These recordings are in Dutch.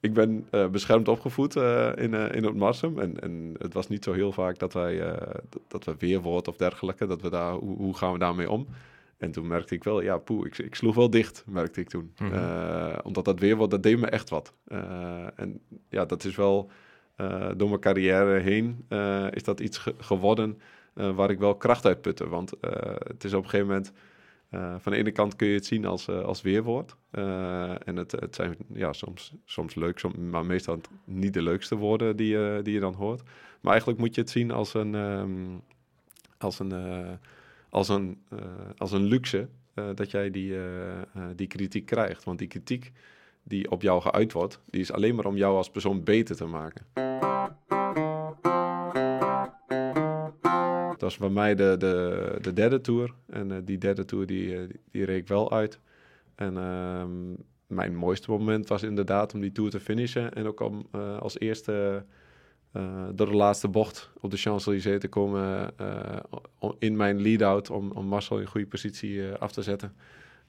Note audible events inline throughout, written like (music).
ik ben uh, beschermd opgevoed uh, in, uh, in het Marsum. En, en het was niet zo heel vaak dat wij dat we weerwoord of dergelijke, dat we daar, hoe, hoe, gaan we daarmee om? En toen merkte ik wel, ja, poeh, ik, ik sloeg wel dicht, merkte ik toen. Mm -hmm. omdat dat weerwoord, dat deed me echt wat. en ja, dat is wel door mijn carrière heen, is dat iets ge geworden waar ik wel kracht uit putte. Want het is op een gegeven moment uh, van de ene kant kun je het zien als, uh, als weerwoord. Uh, en het, het zijn ja, soms, soms leuk, maar meestal niet de leukste woorden die, die je dan hoort. Maar eigenlijk moet je het zien als een, um, als een, als een, als een luxe dat jij die, die kritiek krijgt. Want die kritiek die op jou geuit wordt, die is alleen maar om jou als persoon beter te maken. Was bij mij de, de, de derde tour. En uh, die derde tour die, uh, die, die, reed wel uit. En uh, mijn mooiste moment was inderdaad om die tour te finishen. En ook om uh, als eerste door de laatste bocht op de Champs-Élysées te komen in mijn lead-out. Om, om Marcel in goede positie af te zetten.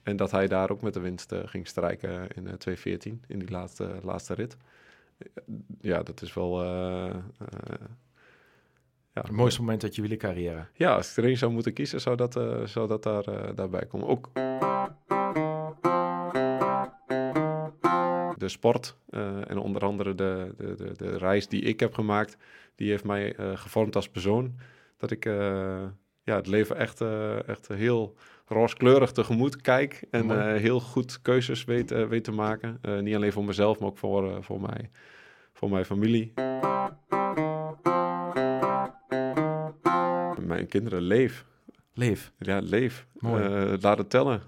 En dat hij daar ook met de winst ging strijken in 2014, in die laatste, laatste rit. Ja, dat is wel ja, het mooiste moment uit je wielercarrière. Ja, als ik er één zou moeten kiezen, zou dat, uh, zou dat daar, uh, daarbij komen. Ook de sport uh, en onder andere de, de, de, de, reis die ik heb gemaakt, die heeft mij gevormd als persoon. Dat ik ja, het leven echt, echt heel rooskleurig tegemoet kijk en heel goed keuzes weet, weet te maken. niet alleen voor mezelf, maar ook voor, voor, mij, voor mijn familie. Mijn kinderen, leef. Leef. Ja, leef. Mooi. Uh, laat het tellen.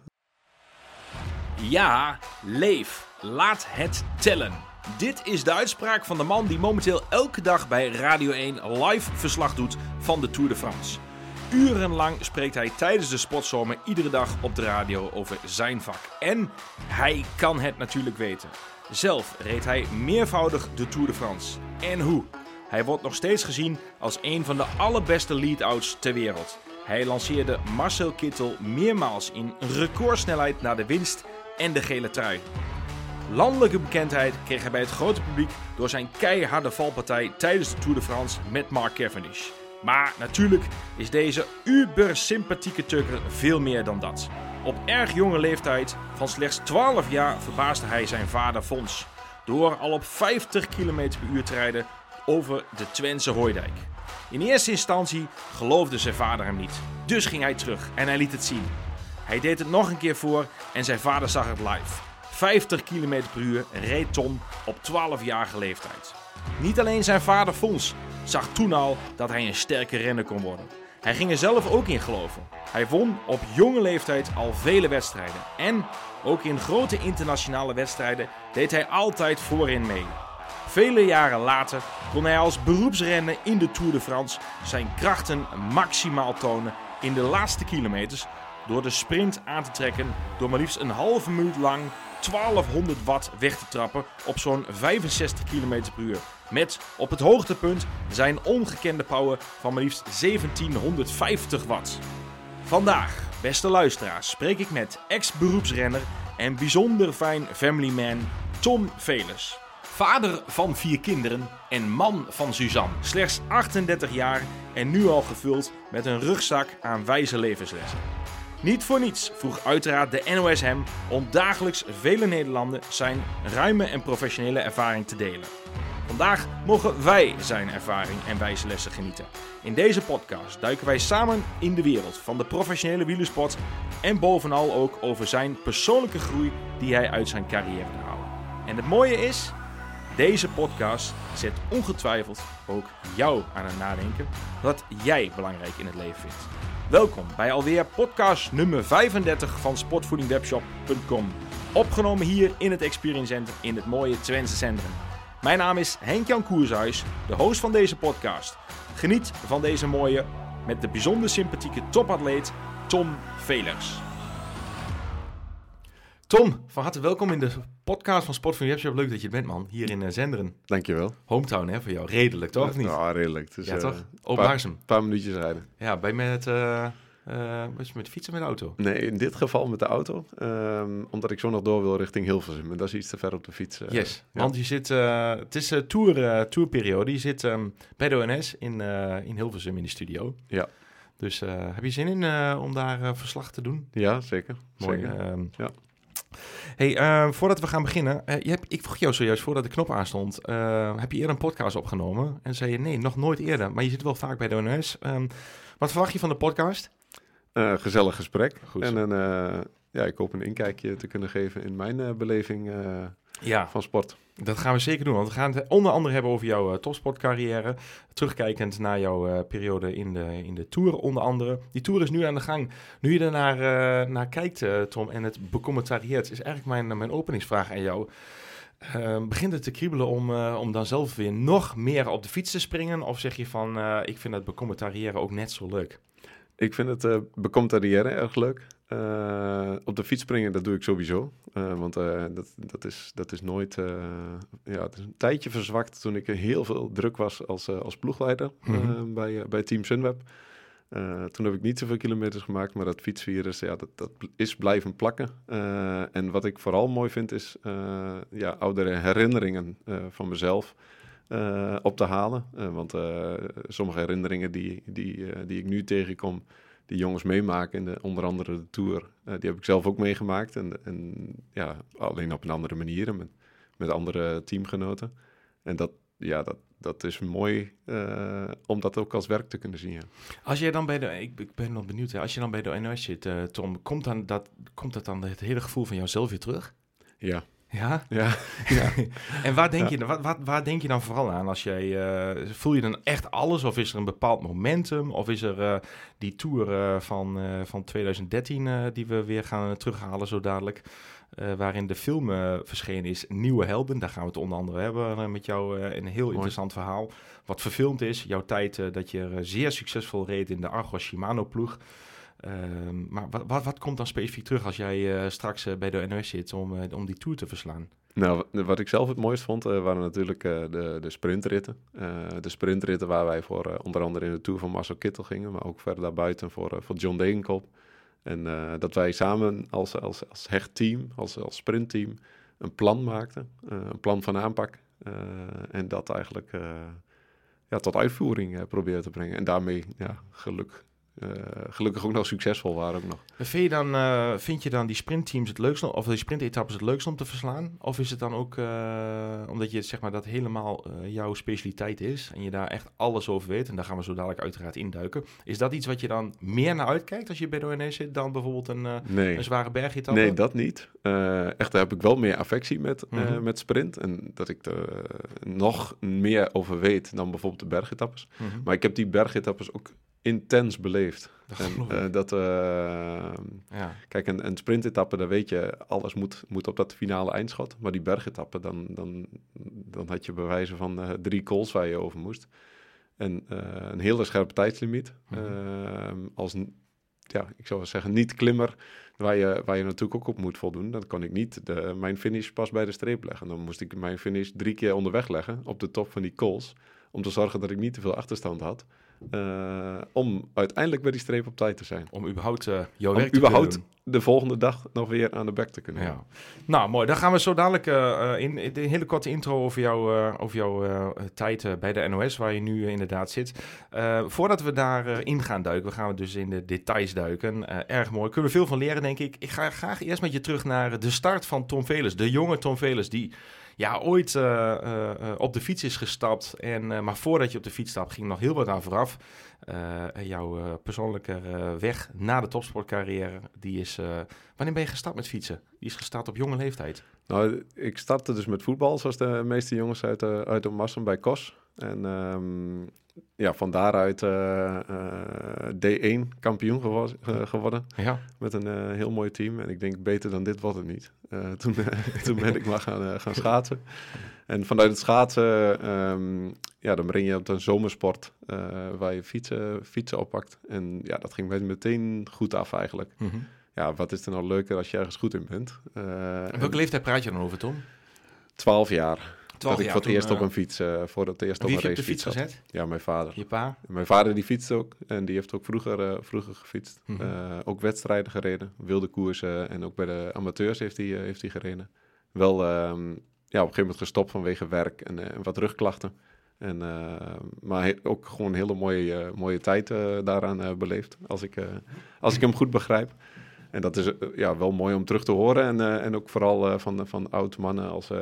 Ja, leef. Laat het tellen. Dit is de uitspraak van de man die momenteel elke dag bij Radio 1 live verslag doet van de Tour de France. Urenlang spreekt hij tijdens de sportzomer iedere dag op de radio over zijn vak. En hij kan het natuurlijk weten. Zelf reed hij meervoudig de Tour de France. En hoe? Hij wordt nog steeds gezien als een van de allerbeste lead-outs ter wereld. Hij lanceerde Marcel Kittel meermaals in recordsnelheid naar de winst en de gele trui. Landelijke bekendheid kreeg hij bij het grote publiek door zijn keiharde valpartij tijdens de Tour de France met Mark Cavendish. Maar natuurlijk is deze uber sympathieke tukker veel meer dan dat. Op erg jonge leeftijd, van slechts 12 jaar, verbaasde hij zijn vader Fons. Door al op 50 km per uur te rijden over de Twentse Hooidijk. In eerste instantie geloofde zijn vader hem niet. Dus ging hij terug en hij liet het zien. Hij deed het nog een keer voor en zijn vader zag het live. 50 km per uur reed Tom op 12-jarige leeftijd. Niet alleen zijn vader Fons zag toen al dat hij een sterke renner kon worden. Hij ging er zelf ook in geloven. Hij won op jonge leeftijd al vele wedstrijden. En ook in grote internationale wedstrijden deed hij altijd voorin mee. Vele jaren later kon hij als beroepsrenner in de Tour de France zijn krachten maximaal tonen in de laatste kilometers door de sprint aan te trekken door maar liefst een halve minuut lang 1200 watt weg te trappen op zo'n 65 km per uur. Met op het hoogtepunt zijn ongekende power van maar liefst 1750 watt. Vandaag, beste luisteraars, spreek ik met ex-beroepsrenner en bijzonder fijn family man Tom Velers. Vader van vier kinderen en man van Suzanne. Slechts 38 jaar en nu al gevuld met een rugzak aan wijze levenslessen. Niet voor niets vroeg uiteraard de NOS hem om dagelijks vele Nederlanden zijn ruime en professionele ervaring te delen. Vandaag mogen wij zijn ervaring en wijze lessen genieten. In deze podcast duiken wij samen in de wereld van de professionele wielersport en bovenal ook over zijn persoonlijke groei die hij uit zijn carrière haalde. En het mooie is, deze podcast zet ongetwijfeld ook jou aan het nadenken wat jij belangrijk in het leven vindt. Welkom bij alweer podcast nummer 35 van sportvoedingwebshop.com. Opgenomen hier in het Experience Center in het mooie Twentse centrum. Mijn naam is Henk-Jan Koershuis, de host van deze podcast. Geniet van deze mooie, met de bijzonder sympathieke topatleet Tom Velers. Tom, van harte welkom in de podcast van Sport van Webshop. Leuk dat je er bent, man. Hier in uh, Zenderen. Dankjewel. Hometown, hè, voor jou. Redelijk, toch? Of niet? Ja, redelijk. Dus, ja, toch? Op Een paar minuutjes rijden. Ja, ben je met, uh, was je met de fiets of met de auto? Nee, in dit geval met de auto. Um, omdat ik zo nog door wil richting Hilversum. En dat is iets te ver op de fiets. Uh, yes, ja. want je zit... Uh, het is een tour, tourperiode. Je zit um, bij de ONS in, in Hilversum in de studio. Ja. Dus heb je zin in om daar verslag te doen? Ja, zeker. Mooi. Zeker. Um, ja. Hey, uh, voordat we gaan beginnen, uh, je hebt, ik vroeg jou zojuist voordat de knop aanstond, uh, heb je eerder een podcast opgenomen? En zei je nee, nog nooit eerder, maar je zit wel vaak bij de. Um, wat verwacht je van de podcast? gezellig gesprek. Goed. En een, ja, ik hoop een inkijkje te kunnen geven in mijn beleving ja. van sport. Dat gaan we zeker doen, want we gaan het onder andere hebben over jouw uh, topsportcarrière. Terugkijkend naar jouw uh, periode in de, in de Tour onder andere. Die Tour is nu aan de gang. Nu je er naar, uh, naar kijkt, Tom, en het becommentarieert, is eigenlijk mijn, mijn openingsvraag aan jou. begint het te kriebelen om, om dan zelf weer nog meer op de fiets te springen? Of zeg je van, ik vind het becommentariëren ook net zo leuk? Ik vind het uh, becommentariëren erg leuk. Uh, op de fiets springen, dat doe ik sowieso. Uh, want uh, dat, dat, is, dat is nooit... ja, het is een tijdje verzwakt toen ik heel veel druk was als, als ploegleider mm -hmm. bij, bij Team Sunweb. toen heb ik niet zoveel kilometers gemaakt, maar dat fietsvirus, ja, dat, dat is blijven plakken. en wat ik vooral mooi vind, is ja, oudere herinneringen van mezelf op te halen. want sommige herinneringen die, die, die ik nu tegenkom die jongens meemaken. In de, onder andere de Tour. Uh, die heb ik zelf ook meegemaakt. En, en ja, alleen op een andere manier. Met, met andere teamgenoten. En dat, ja, dat, dat is mooi uh, om dat ook als werk te kunnen zien. Ja. Als jij dan bij de, ik, ik ben nog benieuwd, hè, als je dan bij de NOS zit, uh, Tom, komt dan dat, komt dat dan het hele gevoel van jouzelf weer terug? Ja. Ja? Ja. (laughs) ja. (laughs) en waar denk, ja. je, wat, waar denk je dan vooral aan? Als jij, uh, voel je dan echt alles? Of is er een bepaald momentum? Of is er uh, die tour uh, van, van 2013 die we weer gaan terughalen zo dadelijk? waarin de film verschenen is Nieuwe Helden. Daar gaan we het onder andere hebben met jou. een heel Mooi. interessant verhaal. Wat verfilmd is. Jouw tijd dat je zeer succesvol reed in de Argos Shimano Uh, maar wat, wat, wat, komt dan specifiek terug als jij uh, straks uh, bij de NOS zit om, uh, om die tour te verslaan? Nou, wat ik zelf het mooist vond, waren natuurlijk de, de sprintritten. de sprintritten waar wij voor onder andere in de Tour van Marcel Kittel gingen, maar ook verder daarbuiten voor, voor John Degenkop. En dat wij samen als, als, als hecht team, als, als sprintteam, een plan maakten. een plan van aanpak. en dat eigenlijk ja, tot uitvoering proberen te brengen. En daarmee ja, geluk uh, gelukkig ook nog succesvol waren ook nog. Vind je dan, uh, vind je dan die sprintteams het leukste, of die sprintetappes het leukste om te verslaan? Of is het dan ook uh, omdat je zeg maar dat helemaal jouw specialiteit is en je daar echt alles over weet, en daar gaan we zo dadelijk uiteraard induiken. Is dat iets wat je dan meer naar uitkijkt als je bij de ONS zit dan bijvoorbeeld een, nee. een zware bergetappe? Nee, dat niet. echt, daar heb ik wel meer affectie met, mm -hmm. met sprint en dat ik er nog meer over weet dan bijvoorbeeld de bergetappes. Mm -hmm. Maar ik heb die bergetappes ook intens beleefd. Dat en, uh, dat, uh, ja. Kijk, een, een sprintetappe, daar weet je, alles moet, moet op dat finale eindschot. Maar die bergetappe, dan, dan, dan had je bewijzen van uh, drie calls waar je over moest. En een hele scherpe tijdslimiet. Mm -hmm. als, ja, ik zou zeggen, niet klimmer, waar je, waar je natuurlijk ook op moet voldoen. Dan kon ik niet de, mijn finish pas bij de streep leggen. Dan moest ik mijn finish drie keer onderweg leggen op de top van die calls. Om te zorgen dat ik niet te veel achterstand had. Uh, om uiteindelijk bij die streep op tijd te zijn. Om überhaupt uh, jouw om werk te überhaupt de volgende dag nog weer aan de bek te kunnen. Ja. Nou, mooi. Dan gaan we zo dadelijk uh, in, in een hele korte intro over, jou, over jouw tijd bij de NOS, waar je nu inderdaad zit. voordat we daarin gaan duiken, we gaan we dus in de details duiken. erg mooi. Kunnen we veel van leren, denk ik. Ik ga graag eerst met je terug naar de start van Tom Velers. De jonge Tom Velers, die ja, ooit uh, uh, op de fiets is gestapt. En, maar voordat je op de fiets stapt, ging nog heel wat aan vooraf. jouw persoonlijke weg na de topsportcarrière, die is... wanneer ben je gestart met fietsen? Die is gestart op jonge leeftijd. Nou, ik startte dus met voetbal, zoals de meeste jongens uit, uh, uit Massen bij KOS. En um, ja, van daaruit uh, uh, D1 kampioen gewo geworden. Ja. Met een heel mooi team. En ik denk, beter dan dit wordt het niet. (laughs) toen, toen ben ik maar gaan, gaan schaatsen. En vanuit het schaatsen, um, ja, dan breng je op een zomersport waar je fietsen, fietsen oppakt. En ja, dat ging meteen goed af eigenlijk. Mm -hmm. Ja, wat is er nou leuker als je ergens goed in bent? Uh, welke leeftijd praat je dan over, Tom? 12 jaar. Dat ik voor het eerst op eh, een fiets, eh voor het eerst op een op de racefiets fiets zat. gezet? Ja, mijn vader. Je pa? Mijn vader die fietst ook en die heeft ook vroeger, eh, vroeger gefietst. Mhm. Ook wedstrijden gereden, wilde koersen en ook bij de amateurs heeft hij, heeft hij gereden. Wel ehm, ja, op een gegeven moment gestopt vanwege werk en, wat rugklachten. En, maar ook gewoon een hele mooie, mooie tijd daaraan beleefd, als ik, als ik hem goed begrijp. En dat is eh, ja, wel mooi om terug te horen. En, eh, en ook vooral eh, van, van oud mannen. Als, ja,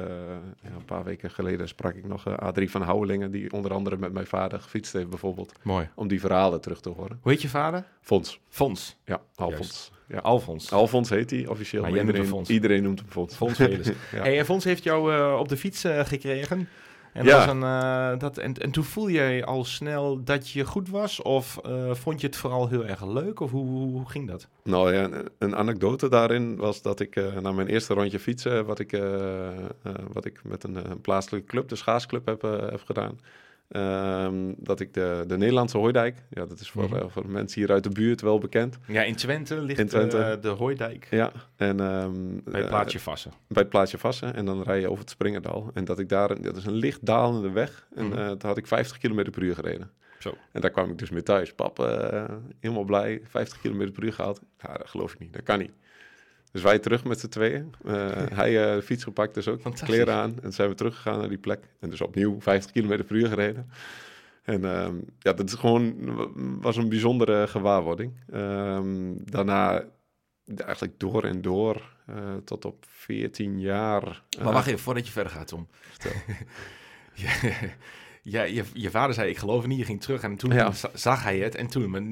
een paar weken geleden sprak ik nog Adrie van Houwelingen... die onder andere met mijn vader gefietst heeft bijvoorbeeld. Mooi. Om die verhalen terug te horen. Hoe heet je vader? Fons, Fons. ja, Alfons. Ja. Alfons. Alfons heet hij officieel. Maar jij noemt hem iedereen, Fons. iedereen noemt hem Fons. Fons (laughs) ja. Hey, en Fons heeft jou op de fiets gekregen. En, Ja. was een, eh, dat, en, en toen voel jij al snel dat je goed was? Of eh, vond je het vooral heel erg leuk? Of hoe, hoe, ging dat? Nou ja, een, een anekdote daarin was dat ik eh, na mijn eerste rondje fietsen, wat ik, wat ik met een, eh, plaatselijke club, de schaatsclub, heb, heb gedaan. Ehm, dat ik de, de Nederlandse Hooidijk, ja, dat is voor, Mhm. eh, voor de mensen hier uit de buurt wel bekend. Ja, in Twente ligt In Twente. eh, de Hooidijk. Ja, en ehm, Bij het eh, plaatsje Vassen. bij het plaatsje Vassen. En dan rij je over het Springerdal. En dat ik daar, dat is een licht dalende weg. En eh toen had ik 50 km per uur gereden. Zo. En daar kwam ik dus mee thuis. Pap, eh, helemaal blij, 50 km per uur gehaald. Ja, dat geloof ik niet, dat kan niet. Dus wij terug met z'n tweeën. Eh, (laughs) hij eh, de fiets gepakt dus ook, kleren aan. En zijn we teruggegaan naar die plek. En dus opnieuw 50 km per uur gereden. En ehm, ja, dat is gewoon, was een bijzondere gewaarwording. Ehm, daarna eigenlijk door en door eh, tot op 14 jaar. Maar wacht even, voordat je verder gaat, Tom. (laughs) ja, ja, je, je vader zei, ik geloof niet. Je ging terug en toen Ja. za- zag hij het. En toen, maar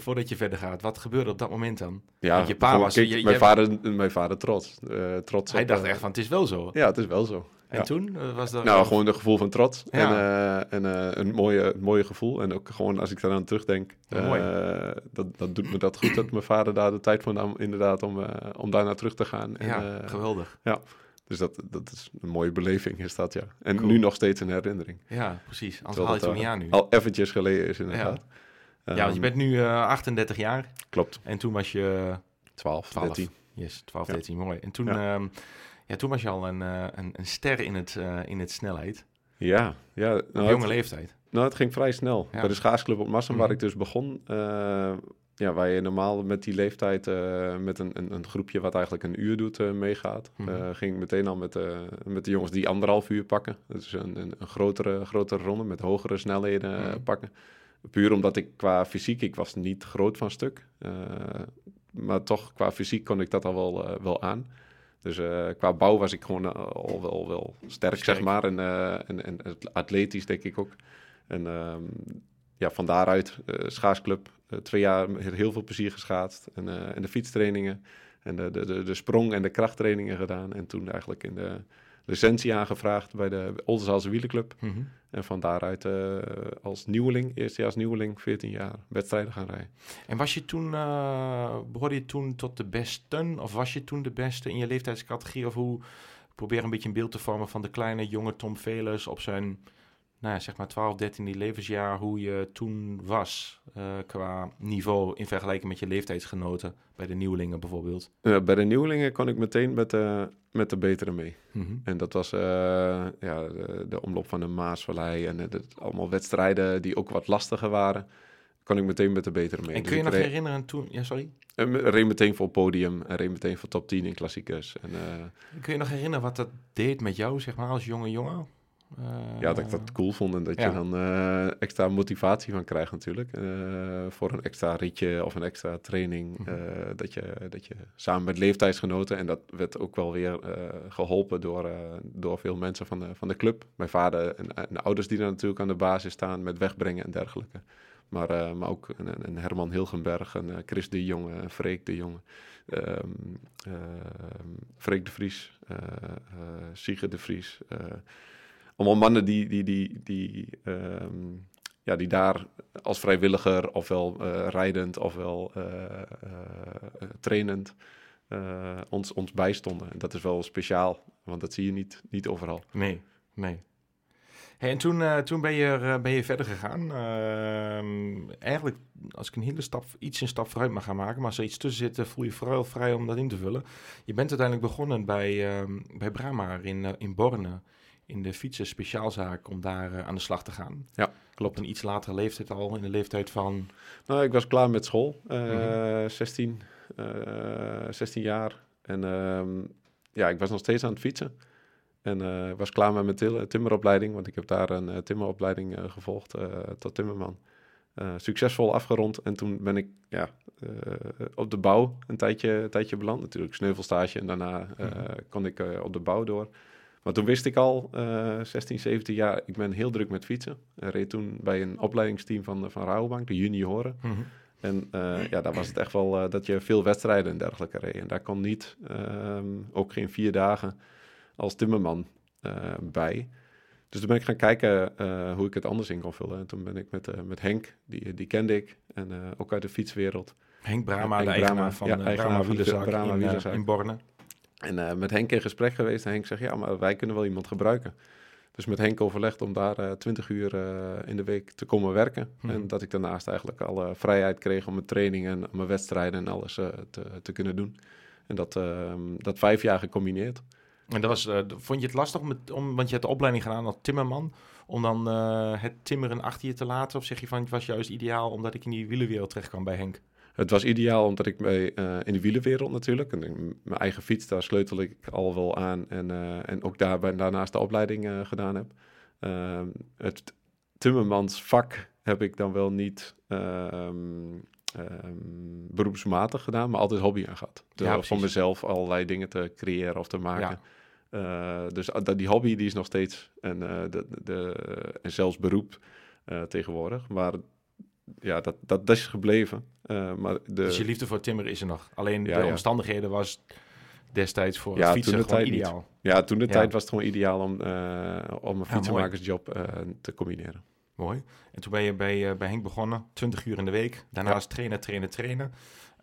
voordat je verder gaat, wat gebeurde op dat moment dan? Ja, Want je pa was- kijk, je- mijn, vader, mijn vader trots. eh, trots hij op, dacht eh, echt van, het is wel zo. Ja, het is wel zo. En ja. toen eh, was dat... Nou, gewoon een gevoel van trots. Ja. En, en een mooie, mooie gevoel. En ook gewoon als ik daaraan terugdenk, Ja, mooi. dat, dat doet me dat goed dat mijn vader daar de tijd voor nam, inderdaad, om, om daar naar terug te gaan. En, ja, geweldig. Dus dat, dat is een mooie beleving, is dat ja. En Cool. nu nog steeds een herinnering. Ja, precies. Anders haal je het niet eh, aan nu. Al eventjes geleden is, inderdaad. ja, want je Ehm, bent nu eh, 38 jaar. Klopt, En toen was je 12, 12. 13. Yes, 12, Ja. 13, mooi. En toen, Ja. ehm, ja, toen was je al een, eh, een, een ster in het, eh, in het snelheid. Ja, ja. Op Nou, jonge het- leeftijd. Nou, het ging vrij snel. Ja. Bij de schaatsclub op Massen, waar Mhm. ik dus begon, eh, ja, waar je normaal met die leeftijd eh, met een, een, een groepje wat eigenlijk een uur doet eh, meegaat, Mhm. eh, ging ik meteen al met, met de jongens die anderhalf uur pakken. Dus een, een, een grotere, grotere ronde met hogere snelheden Mhm. pakken. Puur omdat ik qua fysiek, ik was niet groot van stuk, maar toch qua fysiek kon ik dat al wel, wel aan. Dus qua bouw was ik gewoon al wel, wel sterk, Sterk. zeg maar. En, en, en atletisch denk ik ook. En ehm, ja, van daaruit eh schaatsclub. eh, twee jaar heel veel plezier geschaatst. En, eh, en de fietstrainingen. En de, de, de, de sprong- en de krachttrainingen gedaan. En toen eigenlijk in de licentie aangevraagd bij de Oldenzaalse Wielenclub. Mhm. En van daaruit als nieuweling, eerstejaars nieuweling, 14 jaar, wedstrijden gaan rijden. En was je toen, eh behoorde je toen tot de besten? Of was je toen de beste in je leeftijdscategorie? Of hoe, probeer een beetje een beeld te vormen van de kleine jonge Tom Velers op zijn, nou ja, zeg maar 12, 13 levensjaar, hoe je toen was eh, qua niveau in vergelijking met je leeftijdsgenoten, bij de nieuwelingen bijvoorbeeld. Eh, bij de nieuwelingen kon ik meteen met de, met de betere mee. Mhm. En dat was eh, ja, de, de omloop van de Maasvallei en het- allemaal wedstrijden die ook wat lastiger waren. Kon ik meteen met de betere mee. En Dus kun je nog herinneren toen, ja sorry, en reed meteen voor podium en reed meteen voor top 10 in klassiekers. En, eh, kun je nog herinneren wat dat deed met jou, zeg maar, als jonge jongen? Eh, ja, dat ik dat cool vond en dat ja. je dan eh, extra motivatie van krijgt natuurlijk. eh, voor een extra ritje of een extra training. Mhm. dat, je, dat je samen met leeftijdsgenoten, en dat werd ook wel weer eh, geholpen door, door veel mensen van de, van de club. Mijn vader en, en ouders die daar natuurlijk aan de basis staan met wegbrengen en dergelijke. Maar, maar ook een, een Herman Hilgenberg, een Chris de Jonge, een Freek de Jonge, ehm ehm, Freek de Vries, eh, Siege de Vries. Allemaal mannen die, die, die, die, ehm, ja, die daar als vrijwilliger, ofwel eh, rijdend, ofwel eh, trainend, ons, ons bijstonden. En dat is wel speciaal, want dat zie je niet, niet overal. Nee, nee. En toen, toen ben, je, ben je verder gegaan. Ehm, eigenlijk, als ik een hele stap, iets een stap vooruit mag gaan maken, maar als er iets tussen zit, voel je vooral vrij om dat in te vullen. Je bent uiteindelijk begonnen bij, ehm bij Brahma in, in Borne in de fietsen speciaalzaak om daar eh, aan de slag te gaan. Ja, Klopt. Op een iets latere leeftijd al, in de leeftijd van... Nou, ik was klaar met school, eh, Mhm. 16, eh, 16 jaar. En ehm, ja, ik was nog steeds aan het fietsen. En eh, was klaar met mijn til- timmeropleiding, want ik heb daar een eh, timmeropleiding eh, gevolgd eh, tot timmerman. Eh, succesvol afgerond en toen ben ik ja, eh, op de bouw een tijdje, een tijdje beland. Natuurlijk sneuvelstage en daarna eh, Mhm. kon ik eh, op de bouw door. Maar toen wist ik al, eh 16, 17 jaar, ik ben heel druk met fietsen. En reed toen bij een opleidingsteam van, van Rabobank, de junioren. En eh, ja, daar was het echt wel eh, dat je veel wedstrijden en dergelijke reed. En daar kon niet, ehm, ook geen vier dagen als timmerman eh, bij. Dus toen ben ik gaan kijken eh, hoe ik het anders in kon vullen. En toen ben ik met, eh, met Henk, die, die kende ik, en eh, ook uit de fietswereld. Henk Brama, Henk de eigenaar Brama, van ja, de eigenaar Brama van de Brama in, eh, in Borne. En eh, met Henk in gesprek geweest. En Henk zegt, ja, maar wij kunnen wel iemand gebruiken. Dus met Henk overlegd om daar eh 20 uur eh, in de week te komen werken. Mhm. En dat ik daarnaast eigenlijk alle vrijheid kreeg om mijn trainingen, mijn wedstrijden en alles te, te kunnen doen. En dat, ehm, dat vijf jaar gecombineerd. En dat was, vond je het lastig, om, want je hebt de opleiding gedaan als timmerman, om dan het timmeren achter je te laten? Of zeg je van, het was juist ideaal omdat ik in die wielenwereld terecht kwam bij Henk? Het was ideaal omdat ik bij, eh, in de wielenwereld natuurlijk, en mijn eigen fiets, daar sleutel ik al wel aan. En, eh, en ook daar, daarnaast de opleiding eh, gedaan heb. Ehm, het timmermansvak heb ik dan wel niet ehm, em, beroepsmatig gedaan, maar altijd hobby aan gehad. Ja, voor mezelf allerlei dingen te creëren of te maken. Dus uh, die hobby die is nog steeds en, de, de, en zelfs beroep tegenwoordig. Maar ja, dat, dat, dat is gebleven. Uh, maar de, Dus je liefde voor timmeren is er nog. Alleen Ja, de ja. omstandigheden was destijds voor Ja, het fietsen gewoon niet. ideaal. ja, toen de Ja. tijd was het gewoon ideaal om, eh, om een fietsenmakersjob eh, te combineren. Mooi. En toen ben je bij, eh, bij Henk begonnen, 20 uur in de week. Daarnaast trainen, trainen, trainen.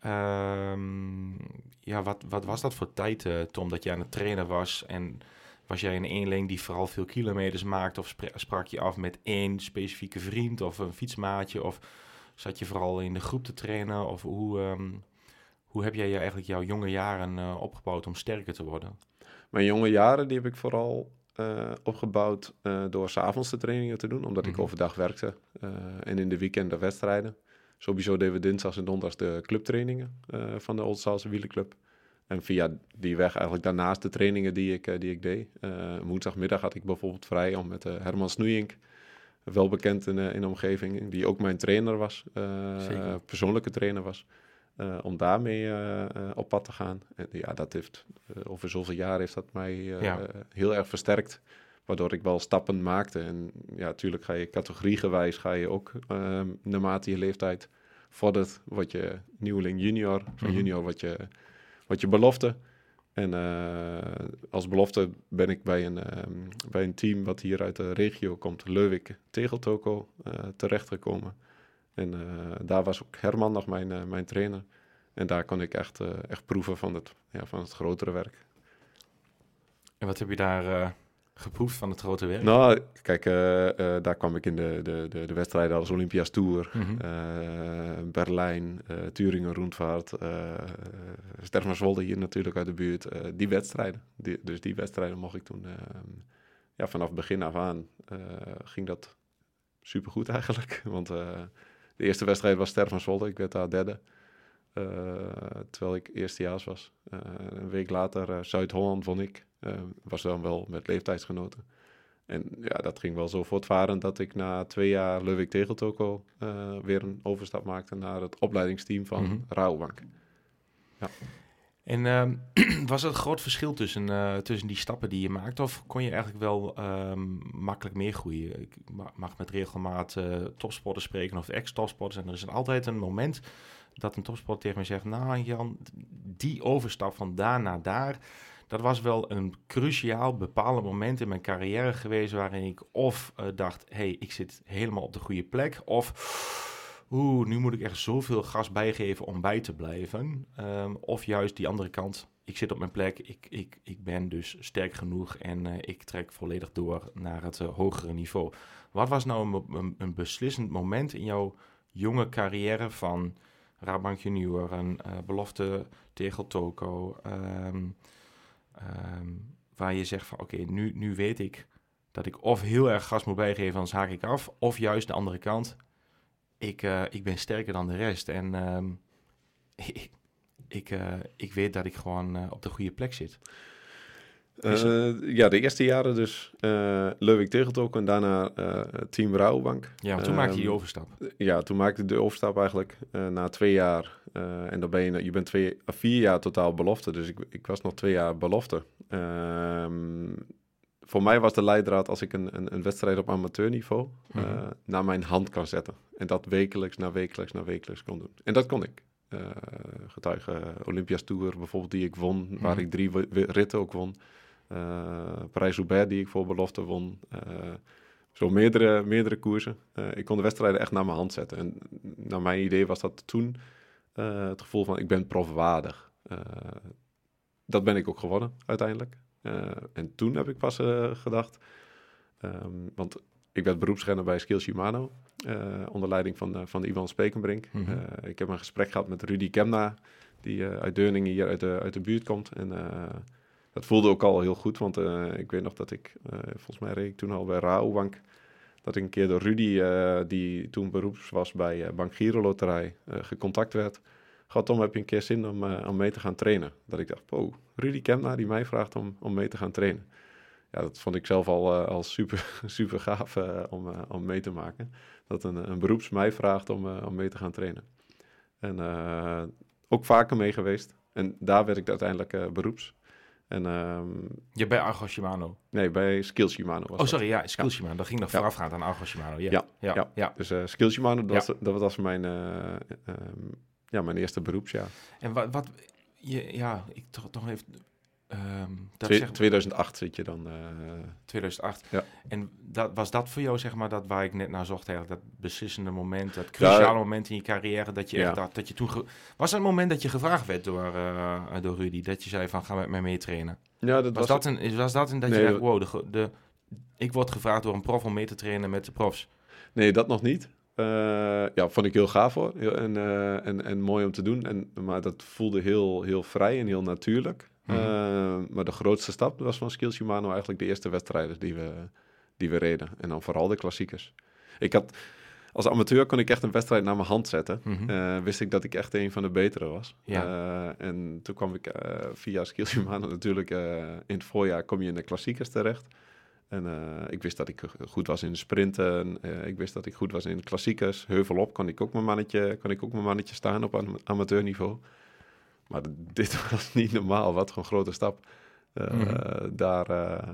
Ehm, ja, wat, wat was dat voor tijd, eh, Tom, dat je aan het trainen was? En was jij een eenling die vooral veel kilometers maakte? Of spra- sprak je af met één specifieke vriend of een fietsmaatje? Of zat je vooral in de groep te trainen? Of hoe, ehm, hoe heb jij je eigenlijk jouw jonge jaren eh, opgebouwd om sterker te worden? Mijn jonge jaren die heb ik vooral eh, opgebouwd eh, door s'avonds de trainingen te doen, omdat ik Mhm. overdag werkte en in de weekenden wedstrijden. Sowieso deden we dinsdags en donderdags de clubtrainingen van de Old Salse Wielerclub. En via die weg eigenlijk daarnaast de trainingen die ik, die ik deed. Woensdagmiddag had ik bijvoorbeeld vrij om met Herman Snoeink, wel bekend in, eh, in de omgeving, die ook mijn trainer was, eh, persoonlijke trainer was. eh, om daarmee eh, op pad te gaan. En ja, dat heeft over zoveel jaar heeft dat mij Ja. heel erg versterkt. Waardoor ik wel stappen maakte. En ja, natuurlijk ga je categoriegewijs ga je ook ehm, naarmate je leeftijd vordert, word je nieuweling junior. Van Mhm. junior wat je, wat je belofte. En eh, als belofte ben ik bij een, ehm, bij een team wat hier uit de regio komt, Leuwik Tegeltoko, eh terechtgekomen. En eh, daar was ook Herman nog mijn, mijn trainer. En daar kon ik echt, echt proeven van het, ja, van het grotere werk. En wat heb je daar geproefd van het grote werk? Nou, kijk, eh, eh, daar kwam ik in de, de, de, de wedstrijden als Olympia's Tour, Mhm. eh, Berlijn, eh Turingen Rundvaart, Sterverswolde hier natuurlijk uit de buurt. die wedstrijden, die, dus die wedstrijden mocht ik toen, eh, ja, vanaf begin af aan ging dat supergoed eigenlijk. (laughs) Want de eerste wedstrijd was Sterverswolde, ik werd daar derde. terwijl ik eerstejaars was. Een week later Zuid-Holland won ik. Eh, was dan wel met leeftijdsgenoten. En ja, dat ging wel zo voortvarend dat ik na twee jaar Leuwik Tegeltoko eh weer een overstap maakte naar het opleidingsteam van Mhm. Rabobank. En ehm, (clears throat) was er een groot verschil tussen, eh, tussen die stappen die je maakt? Of kon je eigenlijk wel ehm, makkelijk meegroeien? Ik ma- mag met regelmaat eh, topsporters spreken of ex-topsporters. En er is altijd een moment dat een topsporter tegen mij zegt... Nou Jan, die overstap van daar naar daar... Dat was wel een cruciaal bepalend moment in mijn carrière geweest... waarin ik of eh, dacht, hey, ik zit helemaal op de goede plek... of oeh, nu moet ik echt zoveel gas bijgeven om bij te blijven. Ehm, of juist die andere kant, ik zit op mijn plek, ik, ik, ik ben dus sterk genoeg en eh, ik trek volledig door naar het eh, hogere niveau. Wat was nou een, een, een beslissend moment in jouw jonge carrière van Rabank Junioren, eh belofte Tegel Toko, ehm, ehm, waar je zegt van oké, nu, nu weet ik dat ik of heel erg gas moet bijgeven, anders haak ik af. Of juist de andere kant. Ik, eh, ik ben sterker dan de rest. En ehm, ik, (laughs) ik, eh, ik weet dat ik gewoon eh, op de goede plek zit. Eh, ja, de eerste jaren dus eh Leuwik Tegeltok en daarna eh, Team Rouwbank. Ja, maar toen maakte je die Ehm, overstap. Ja, toen maakte ik de overstap eigenlijk na twee jaar. en dan ben je, je bent twee, vier jaar totaal belofte. Dus ik, ik was nog twee jaar belofte. Ehm, voor mij was de leidraad als ik een, een, een wedstrijd op amateurniveau Mhm. naar mijn hand kan zetten. En dat wekelijks na wekelijks na wekelijks kon doen. En dat kon ik. Getuige Olympias Tour bijvoorbeeld die ik won, waar Mhm. ik drie ritten ook won. Eh Parijs-Roubaix die ik voor belofte won. Eh, zo meerdere, meerdere koersen. Eh, ik kon de wedstrijden echt naar mijn hand zetten. En naar mijn idee was dat toen het gevoel van ik ben profwaardig. Dat ben ik ook geworden uiteindelijk. En toen heb ik pas gedacht, ehm, want ik werd beroepsrenner bij Skill Shimano, onder leiding van, eh, van Ivan Spekenbrink. Mhm. Ik heb een gesprek gehad met Rudy Kemna, die uit Deurningen hier uit de, uit de buurt komt. En dat voelde ook al heel goed, want eh, ik weet nog dat ik, eh, volgens mij reed ik toen al bij Raobank, dat ik een keer door Rudy, eh, die toen beroeps was bij Bank Giro Loterij, gecontact werd. Goh, Tom, heb je een keer zin om, om mee te gaan trainen? Dat ik dacht, wow, Rudy Kemna die mij vraagt om, om mee te gaan trainen. Ja, dat vond ik zelf al, al super, (laughs) super gaaf om, om mee te maken. Dat een, een beroeps mij vraagt om, om mee te gaan trainen. En ook vaker mee geweest. En daar werd ik uiteindelijk beroeps. En ehm, Je bij Argo Shimano. nee, bij Skills Shimano was Oh, dat. sorry, ja, Skill Shimano. Dat ging nog Ja. voorafgaand aan Argo Shimano. Ja, Ja, ja, ja. ja. Dus Skills Shimano, dat, was, dat was mijn, eh, ehm, ja, mijn eerste beroepsjaar. En wat, wat je, ja, ik toch, toch even... ehm dat Twee- zeg, 2008 zit je dan. eh, 2008. Ja. En dat, was dat voor jou, zeg maar, dat waar ik net naar zocht, eigenlijk, dat beslissende moment, dat cruciale moment in je carrière, dat je Ja. echt dacht, dat je toen... was dat het moment dat je gevraagd werd door, eh, door Rudy, dat je zei van, ga met mij mee trainen? ja, dat Was, was, dat een, was dat een dat Nee, je dacht, dat- wow, de, de, ik word gevraagd door een prof om mee te trainen met de profs? Nee, dat nog niet. Eh, ja, vond ik heel gaaf hoor. Heel- en, eh, en, en mooi om te doen. En, maar dat voelde heel, heel vrij en heel natuurlijk. Mhm. Eh, maar de grootste stap was van Skills Shimano eigenlijk de eerste wedstrijden die we, die we reden. En dan vooral de klassiekers. Ik had, als amateur kon ik echt een wedstrijd naar mijn hand zetten. Eh, wist ik dat ik echt een van de betere was. Ja. Eh, en toen kwam ik eh, via Skills natuurlijk in het voorjaar kom je in de klassiekers terecht. En ik wist dat ik goed was in de sprinten. Ik wist dat ik goed was in de klassiekers. Heuvelop kon ik ook mijn mannetje, kon ik ook mijn mannetje staan op am- amateurniveau. Maar (laughs) dit was niet normaal. Wat voor een grote stap. Eh, Mhm. Daar, eh,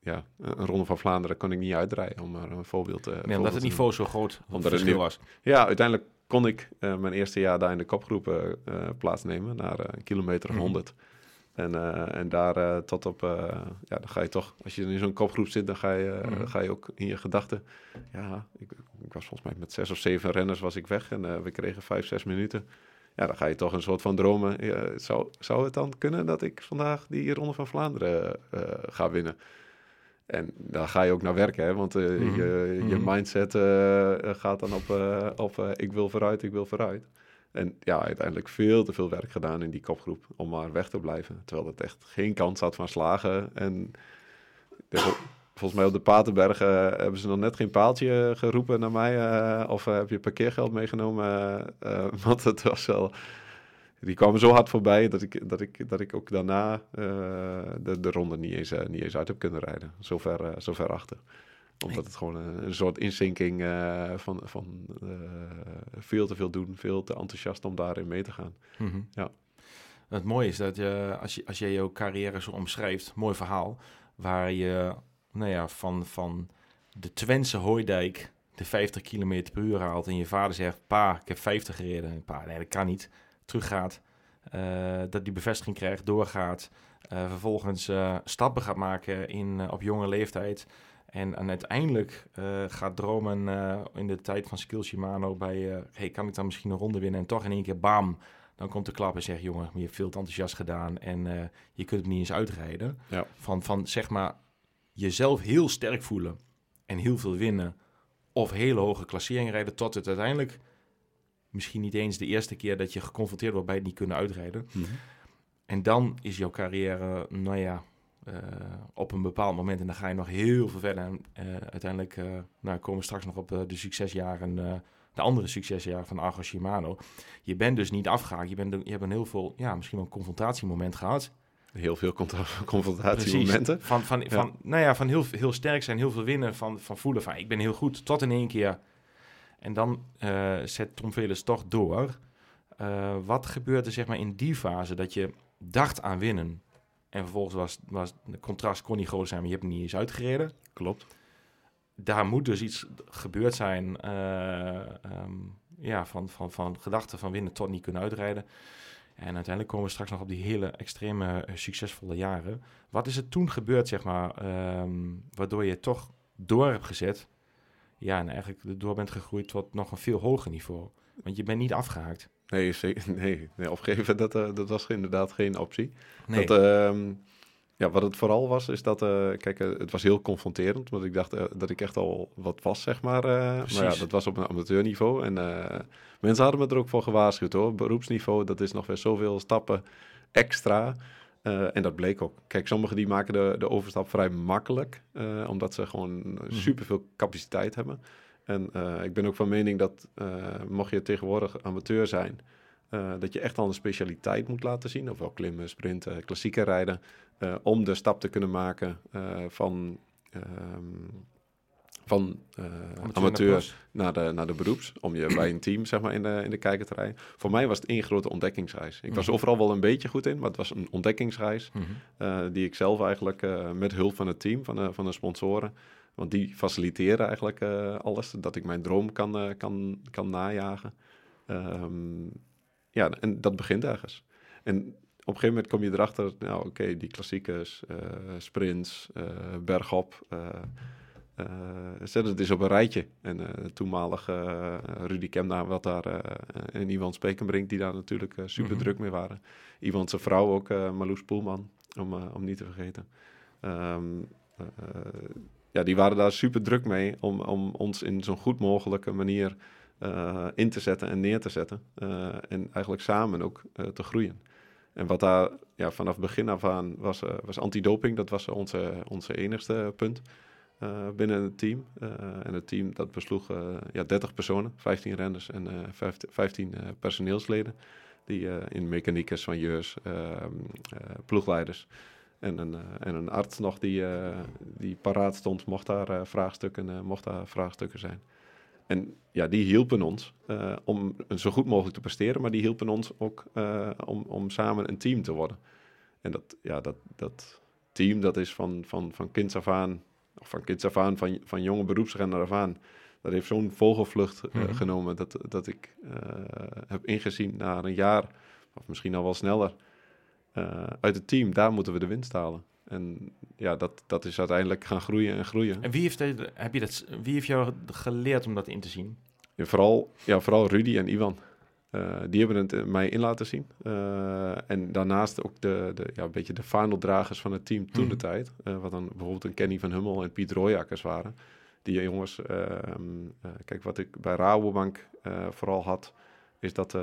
ja, een Ronde van Vlaanderen kon ik niet uitdraaien, om maar een voorbeeld, eh, Nee, omdat het te niveau zo groot Omdat het verschil was. ja, uiteindelijk kon ik mijn eerste jaar daar in de kopgroepen eh, plaatsnemen, naar een kilometer of Mhm. 100. En, en daar tot op, ja, dan ga je toch, als je in zo'n kopgroep zit, dan ga je, Mhm. ga je ook in je gedachten. Ja, ik, ik was volgens mij met zes of zeven renners was ik weg en we kregen vijf, zes minuten. Ja, dan ga je toch een soort van dromen. Ja, zou, zou het dan kunnen dat ik vandaag die Ronde van Vlaanderen eh, ga winnen? En daar ga je ook naar werken, hè? want eh, Mhm. je, je Mhm. mindset eh, gaat dan op, op ik wil vooruit, ik wil vooruit. En ja, uiteindelijk veel te veel werk gedaan in die kopgroep om maar weg te blijven. Terwijl het echt geen kans had van slagen. En volgens mij op de Paterberg eh, hebben ze nog net geen paaltje geroepen naar mij. eh, of eh, heb je parkeergeld meegenomen? eh, eh, (laughs) want het was wel... Die kwamen zo hard voorbij dat ik, dat ik, dat ik ook daarna eh, de, de ronde niet eens, eh, niet eens uit heb kunnen rijden. Zo ver, eh, zo ver achter. Omdat het gewoon een, een soort inzinking eh, van, van eh, veel te veel doen. Veel te enthousiast om daarin mee te gaan. Mhm. Ja. Het mooie is dat je, als je, als je jouw carrière zo omschrijft, mooi verhaal, waar je, nou ja, van, van de Twentse Hooidijk de 50 km per uur haalt en je vader zegt, pa, ik heb 50 gereden. En pa, nee, dat kan niet. Teruggaat, eh, dat die bevestiging krijgt, doorgaat, eh, vervolgens eh, stappen gaat maken in, op jonge leeftijd. En, en uiteindelijk gaat dromen in de tijd van Skill Shimano bij, hey, kan ik dan misschien een ronde winnen? En toch in één keer, bam, dan komt de klap en zegt, jongen, je hebt veel te enthousiast gedaan en je kunt het niet eens uitrijden. Ja. Van, van, zeg maar, jezelf heel sterk voelen en heel veel winnen of hele hoge klasseringen rijden tot het uiteindelijk misschien niet eens de eerste keer dat je geconfronteerd wordt bij het niet kunnen uitrijden. En dan is jouw carrière, nou ja, eh, op een bepaald moment, en dan ga je nog heel veel verder. En eh, uiteindelijk eh, nou, komen we straks nog op de succesjaren, de andere succesjaren van Argo Shimano. Je bent dus niet afgehaakt. Je, bent, je hebt een heel veel, ja, misschien wel een confrontatiemoment gehad. Heel veel (laughs) confrontatiemomenten. Van, van, Ja. van, nou ja, van heel, heel sterk zijn, heel veel winnen, van, van voelen van ik ben heel goed, tot in één keer. En dan eh, zet Tom Velers toch door. Eh, wat gebeurt er zeg maar in die fase dat je dacht aan winnen en vervolgens was, was de contrast kon niet groot zijn, maar je hebt hem niet eens uitgereden. Klopt. Daar moet dus iets gebeurd zijn eh, ehm, ja, van, van, van gedachten van winnen tot niet kunnen uitrijden. En uiteindelijk komen we straks nog op die hele extreme eh, succesvolle jaren. Wat is er toen gebeurd, zeg maar, ehm, waardoor je toch door hebt gezet? Ja, en eigenlijk door bent gegroeid tot nog een veel hoger niveau. Want je bent niet afgehaakt. Nee, zeker, (laughs) nee, nee opgeven, dat, eh, dat was inderdaad geen optie. Nee. Dat, ehm, ja, wat het vooral was, is dat, eh, kijk, eh, het was heel confronterend, want ik dacht eh, dat ik echt al wat was, zeg maar. maar ja, dat was op een amateurniveau. En mensen hadden me er ook voor gewaarschuwd, hoor. Beroepsniveau, dat is nog weer zoveel stappen extra. En dat bleek ook. Kijk, sommigen die maken de, de overstap vrij makkelijk, omdat ze gewoon superveel capaciteit hebben. En ik ben ook van mening dat, mocht je tegenwoordig amateur zijn, eh, dat je echt al een specialiteit moet laten zien, ofwel klimmen, sprinten, klassieke rijden, eh, om de stap te kunnen maken eh, van, ehm, van Amateur amateur, naar de, naar de beroeps, om je bij een team zeg maar, in, de, in de kijker te rijden. Voor mij was het één grote ontdekkingsreis. Ik was Mhm. overal wel een beetje goed in, maar het was een ontdekkingsreis Mhm. die ik zelf eigenlijk met hulp van het team, van de, van de sponsoren, want die faciliteren eigenlijk alles, dat ik mijn droom kan, kan, kan najagen. Ehm, ja, en dat begint ergens. En op een gegeven moment kom je erachter, nou oké, die klassiekers, eh, sprints, eh, bergop, zet het eens op een rijtje. En eh toenmalig Rudy Kemna, wat daar, en Iwan Spekenbrink, die daar natuurlijk super Mhm. druk mee waren. Iwan zijn vrouw ook, Marloes Poelman, om, om niet te vergeten. Ehm, eh, ja, die waren daar super druk mee om, om ons in zo'n goed mogelijke manier eh, in te zetten en neer te zetten. Eh, en eigenlijk samen ook eh, te groeien. En wat daar ja, vanaf begin af aan was, was antidoping. Dat was onze, onze enigste punt binnen het team. En het team dat besloeg ja, 30 personen, 15 renners en eh 15, 15 eh, personeelsleden. Die in mechaniekers, van jeurs, ploegleiders en een, en een arts nog die, die paraat stond, mocht daar, vraagstukken, mocht daar vraagstukken zijn. En ja, die hielpen ons eh, om zo goed mogelijk te presteren, maar die hielpen ons ook eh, om, om samen een team te worden. En dat, ja, dat, dat team, dat is van, van, van kinds af aan, of van kinds af aan, van, van jonge beroepsrenner af aan, dat heeft zo'n vogelvlucht eh, Mhm. genomen dat, dat ik heb ingezien na een jaar, of misschien al wel sneller, uit het team, daar moeten we de winst halen. En ja, dat, dat is uiteindelijk gaan groeien en groeien. En wie heeft, heb je dat, wie heeft jou geleerd om dat in te zien? Ja, vooral, ja, vooral Rudy en Ivan. Eh, die hebben het eh, mij in laten zien. Eh, en daarnaast ook de, de, ja, een beetje de vaandeldragers van het team toen Mhm. de tijd. Eh, wat dan bijvoorbeeld een Kenny van Hummel en Piet Rooijakkers waren. Die jongens, ehm, eh, kijk wat ik bij Rabobank vooral had, is dat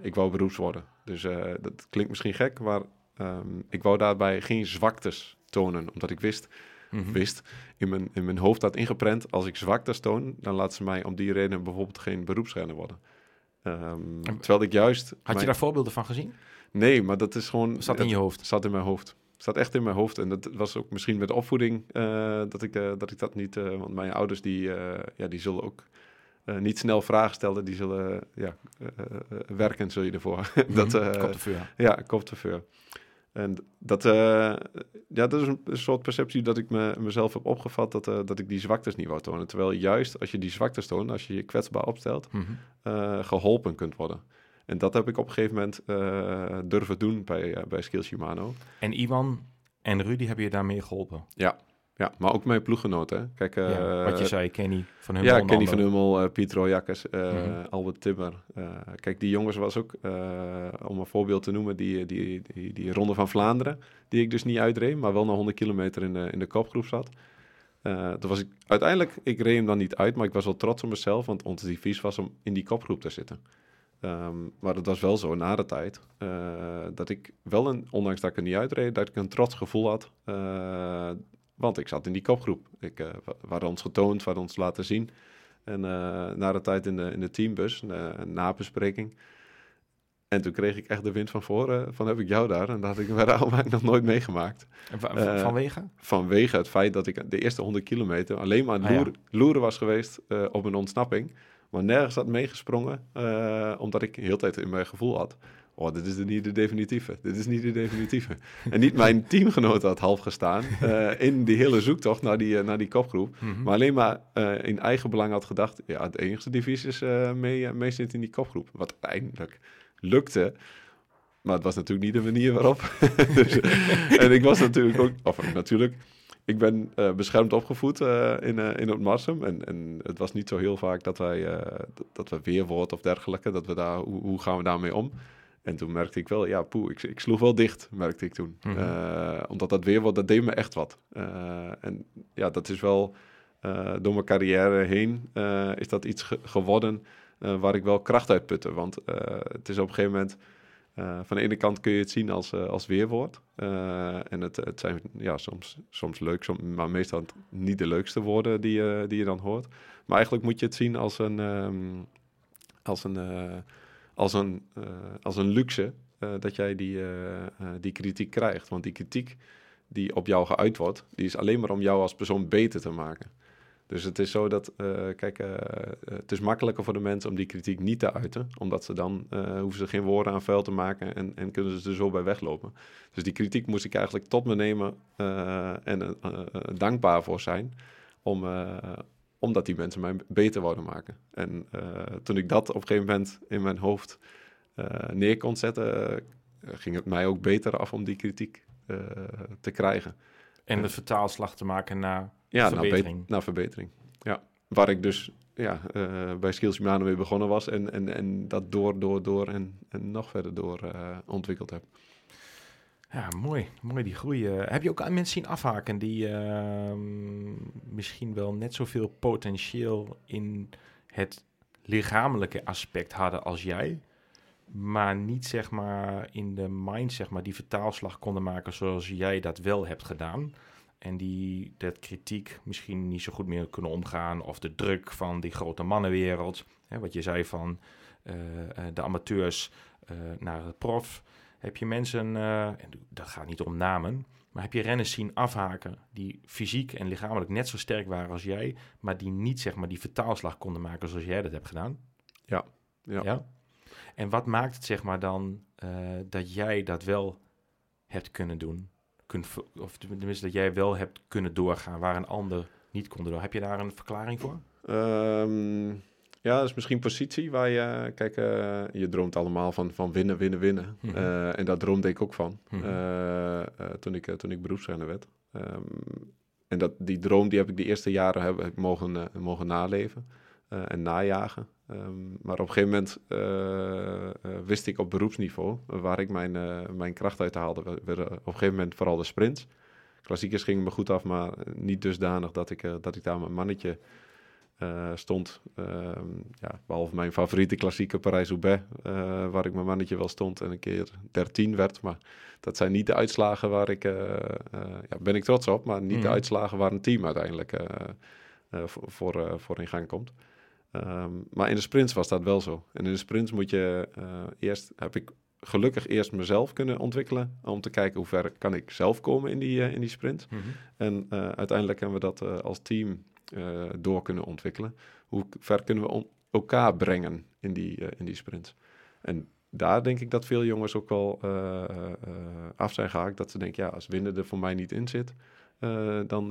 ik wou beroeps worden. Dus dat klinkt misschien gek, maar ehm, ik wou daarbij geen zwaktes tonen. Omdat ik wist, Mhm. wist in, mijn, in mijn hoofd had ingeprent, als ik zwaktes toon, dan laten ze mij om die reden bijvoorbeeld geen beroepsrenner worden. Ehm, En- terwijl ik juist... Had mijn- je daar voorbeelden van gezien? Nee, maar dat is gewoon... Zat in je hoofd? Zat in mijn hoofd. Het zat echt in mijn hoofd. En dat was ook misschien met opvoeding eh, dat, ik, eh, dat ik dat niet... eh, want mijn ouders die, ja, die zullen ook niet snel vragen stellen. Die zullen ja, werken, zul je ervoor. (laughs) dat, Mhm. de vuur. ja, kopteveur. En dat, eh, ja, dat is een, soort perceptie dat ik me, mezelf heb opgevat, dat, eh, dat ik die zwaktes niet wou tonen. Terwijl juist als je die zwaktes toont, als je je kwetsbaar opstelt, eh, geholpen kunt worden. En dat heb ik op een gegeven moment durven doen bij, bij Skills Shimano. En Iwan en Rudy hebben je daarmee geholpen. Ja, maar ook mijn ploeggenoten. Kijk, eh, ja, wat je zei, Kenny van hun ja, Kenny van Hummel, eh, Piet Royakkers, eh, Mhm. Albert Timmer. Kijk, die jongens was ook, om een voorbeeld te noemen, die, die, die, die Ronde van Vlaanderen, die ik dus niet uitreed, maar wel na 100 kilometer in de, in de kopgroep zat. Toen was ik, uiteindelijk, ik reed hem dan niet uit, maar ik was wel trots op mezelf, want ons devies was om in die kopgroep te zitten. Ehm, maar het was wel zo na de tijd dat ik wel, een, ondanks dat ik er niet uitreed, dat ik een trots gevoel had. Want ik zat in die kopgroep. Ik, wa- we hadden ons getoond, we hadden ons laten zien. En eh, na de tijd in de, in de teambus, eh, een nabespreking. En toen kreeg ik echt de wind van voren, van heb ik jou daar. En dat had ik bij (laughs) nog nooit meegemaakt. En vanwege? Vanwege het feit dat ik de eerste 100 kilometer alleen maar aan het Ah, ja. loeren, was geweest op een ontsnapping. Maar nergens had meegesprongen, omdat ik de hele tijd in mijn gevoel had. Oh, dit is niet de definitieve. Dit is niet de definitieve. en niet mijn (laughs) teamgenoot had half gestaan eh, in die hele zoektocht naar die, eh, naar die kopgroep. Mhm. Maar alleen maar eh, in eigen belang had gedacht... ja, het enige divisie is mee, mee zit in die kopgroep. Wat uiteindelijk lukte. Maar het was natuurlijk niet de manier waarop. (laughs) dus, en ik was natuurlijk ook... Of natuurlijk... Ik ben beschermd opgevoed in, eh in het Marsum. En, en het was niet zo heel vaak dat wij... dat- dat we weerwoord of dergelijke... dat we daar... Hoe, hoe gaan we daarmee om? En toen merkte ik wel... Ja, poeh, ik, ik sloeg wel dicht, merkte ik toen. Mhm. Eh, omdat dat weerwoord, dat deed me echt wat. Eh, en ja, dat is wel... eh, door mijn carrière heen is dat iets ge- geworden waar ik wel kracht uit putte. Want het is op een gegeven moment... van de ene kant kun je het zien als, als weerwoord. En het, het zijn ja, soms, soms leuk, maar meestal niet de leukste woorden die, je die je dan hoort. Maar eigenlijk moet je het zien als een, ehm, als een, als een, eh, als een luxe eh, dat jij die, eh, die kritiek krijgt. Want die kritiek die op jou geuit wordt, die is alleen maar om jou als persoon beter te maken. Dus het is zo dat, kijk, het is makkelijker voor de mensen om die kritiek niet te uiten, omdat ze dan hoeven ze geen woorden aan vuil te maken en, en kunnen ze er zo bij weglopen. Dus die kritiek moest ik eigenlijk tot me nemen en dankbaar voor zijn, om, omdat die mensen mij beter wouden maken. En eh, toen ik dat op een gegeven moment in mijn hoofd eh, neer kon zetten, eh, ging het mij ook beter af om die kritiek te krijgen. En de vertaalslag te maken naar Ja, naar, verbetering. be- naar verbetering. Ja, waar ik dus ja, bij Skills Humano mee begonnen was en, en, en dat door, door, door en, en nog verder door ontwikkeld heb. Ja, mooi. Mooi die groei. eh. heb je ook mensen zien afhaken die ehm, misschien wel net zoveel potentieel in het lichamelijke aspect hadden als jij, maar niet zeg maar in de mind zeg maar die vertaalslag konden maken zoals jij dat wel hebt gedaan. En die dat kritiek misschien niet zo goed meer kunnen omgaan. Of de druk van die grote mannenwereld. Hè, wat je zei van eh, eh, de amateurs naar het prof heb je mensen, eh, en dat gaat niet om namen, maar heb je renners zien afhaken die fysiek en lichamelijk net zo sterk waren als jij, maar die niet zeg maar die vertaalslag konden maken zoals jij dat hebt gedaan? Ja, ja. En wat maakt het zeg maar dan eh, dat jij dat wel hebt kunnen doen? Kun, of tenminste dat jij wel hebt kunnen doorgaan waar een ander niet kon doen. Heb je daar een verklaring voor? Ehm, ja, dat is misschien positie waar je... Kijk, eh, je droomt allemaal van, van winnen, winnen, winnen. Mhm. Eh, en daar droomde ik ook van Mhm. eh, toen, ik, toen ik beroepsrenner werd. Ehm, en dat, die droom die heb ik de eerste jaren heb, ik mogen, mogen naleven en najagen. Ehm, maar op een gegeven moment wist ik op beroepsniveau waar ik mijn, mijn kracht uit haalde. Werden op een gegeven moment vooral de sprints. Klassiekers gingen me goed af, maar niet dusdanig dat ik, dat ik daar mijn mannetje eh, stond. Ehm, ja, behalve mijn favoriete klassieke Parijs-Roubaix, eh, waar ik mijn mannetje wel stond en een keer 13 werd. Maar dat zijn niet de uitslagen waar ik, eh, ja, ben ik trots op, maar niet de Mhm. uitslagen waar een team uiteindelijk voor, voor, voor in gang komt. Ehm, maar in de sprints was dat wel zo. En in de sprints moet je eerst, heb ik gelukkig eerst mezelf kunnen ontwikkelen. Om te kijken hoe ver kan ik zelf komen in die, in die sprint. En eh, uiteindelijk hebben we dat als team eh, door kunnen ontwikkelen. Hoe ver kunnen we elkaar brengen in die, eh, in die sprints? En daar denk ik dat veel jongens ook wel eh, af zijn gehaakt. Dat ze denken, ja, als winnen er voor mij niet in zit, dan,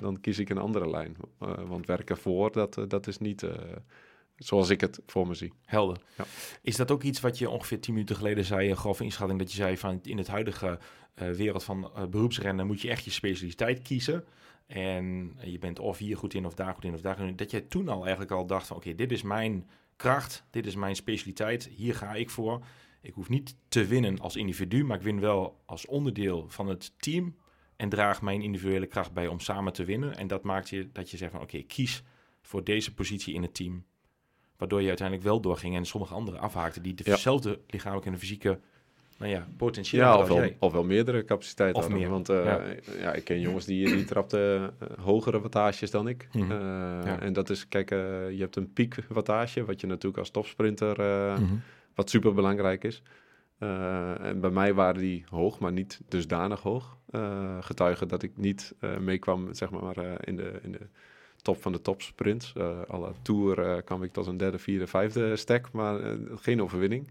dan kies ik een andere lijn. Want werken voor, dat, dat is niet zoals ik het voor me zie. Helder. Ja. Is dat ook iets wat je ongeveer 10 minuten geleden zei, een grove inschatting, dat je zei van in het huidige wereld van beroepsrennen moet je echt je specialiteit kiezen. En je bent of hier goed in of daar goed in of daar goed in. Dat je toen al eigenlijk al dacht van oké, dit is mijn kracht, dit is mijn specialiteit, hier ga ik voor. Ik hoef niet te winnen als individu, maar ik win wel als onderdeel van het team en draag mijn individuele kracht bij om samen te winnen. En dat maakt je dat je zegt van oké, kies voor deze positie in het team. Waardoor je uiteindelijk wel doorging en sommige anderen afhaakten die Ja. dezelfde lichamelijke en fysieke nou ja, potentieel Ja, hadden of als wel, jij. of wel meerdere capaciteiten Of meer, Want eh, ja. ja. ik ken jongens die, die trapten eh, hogere wattages dan ik. Mhm. Eh, Ja. En dat is, kijk, je hebt een piekwattage, wat je natuurlijk als topsprinter, Mhm. wat super belangrijk is. En bij mij waren die hoog, maar niet dusdanig hoog. Getuigen dat ik niet meekwam zeg maar, in, de, in de top van de topsprints. Eh alle Tour kwam ik tot een derde, vierde, vijfde stack, maar geen overwinning.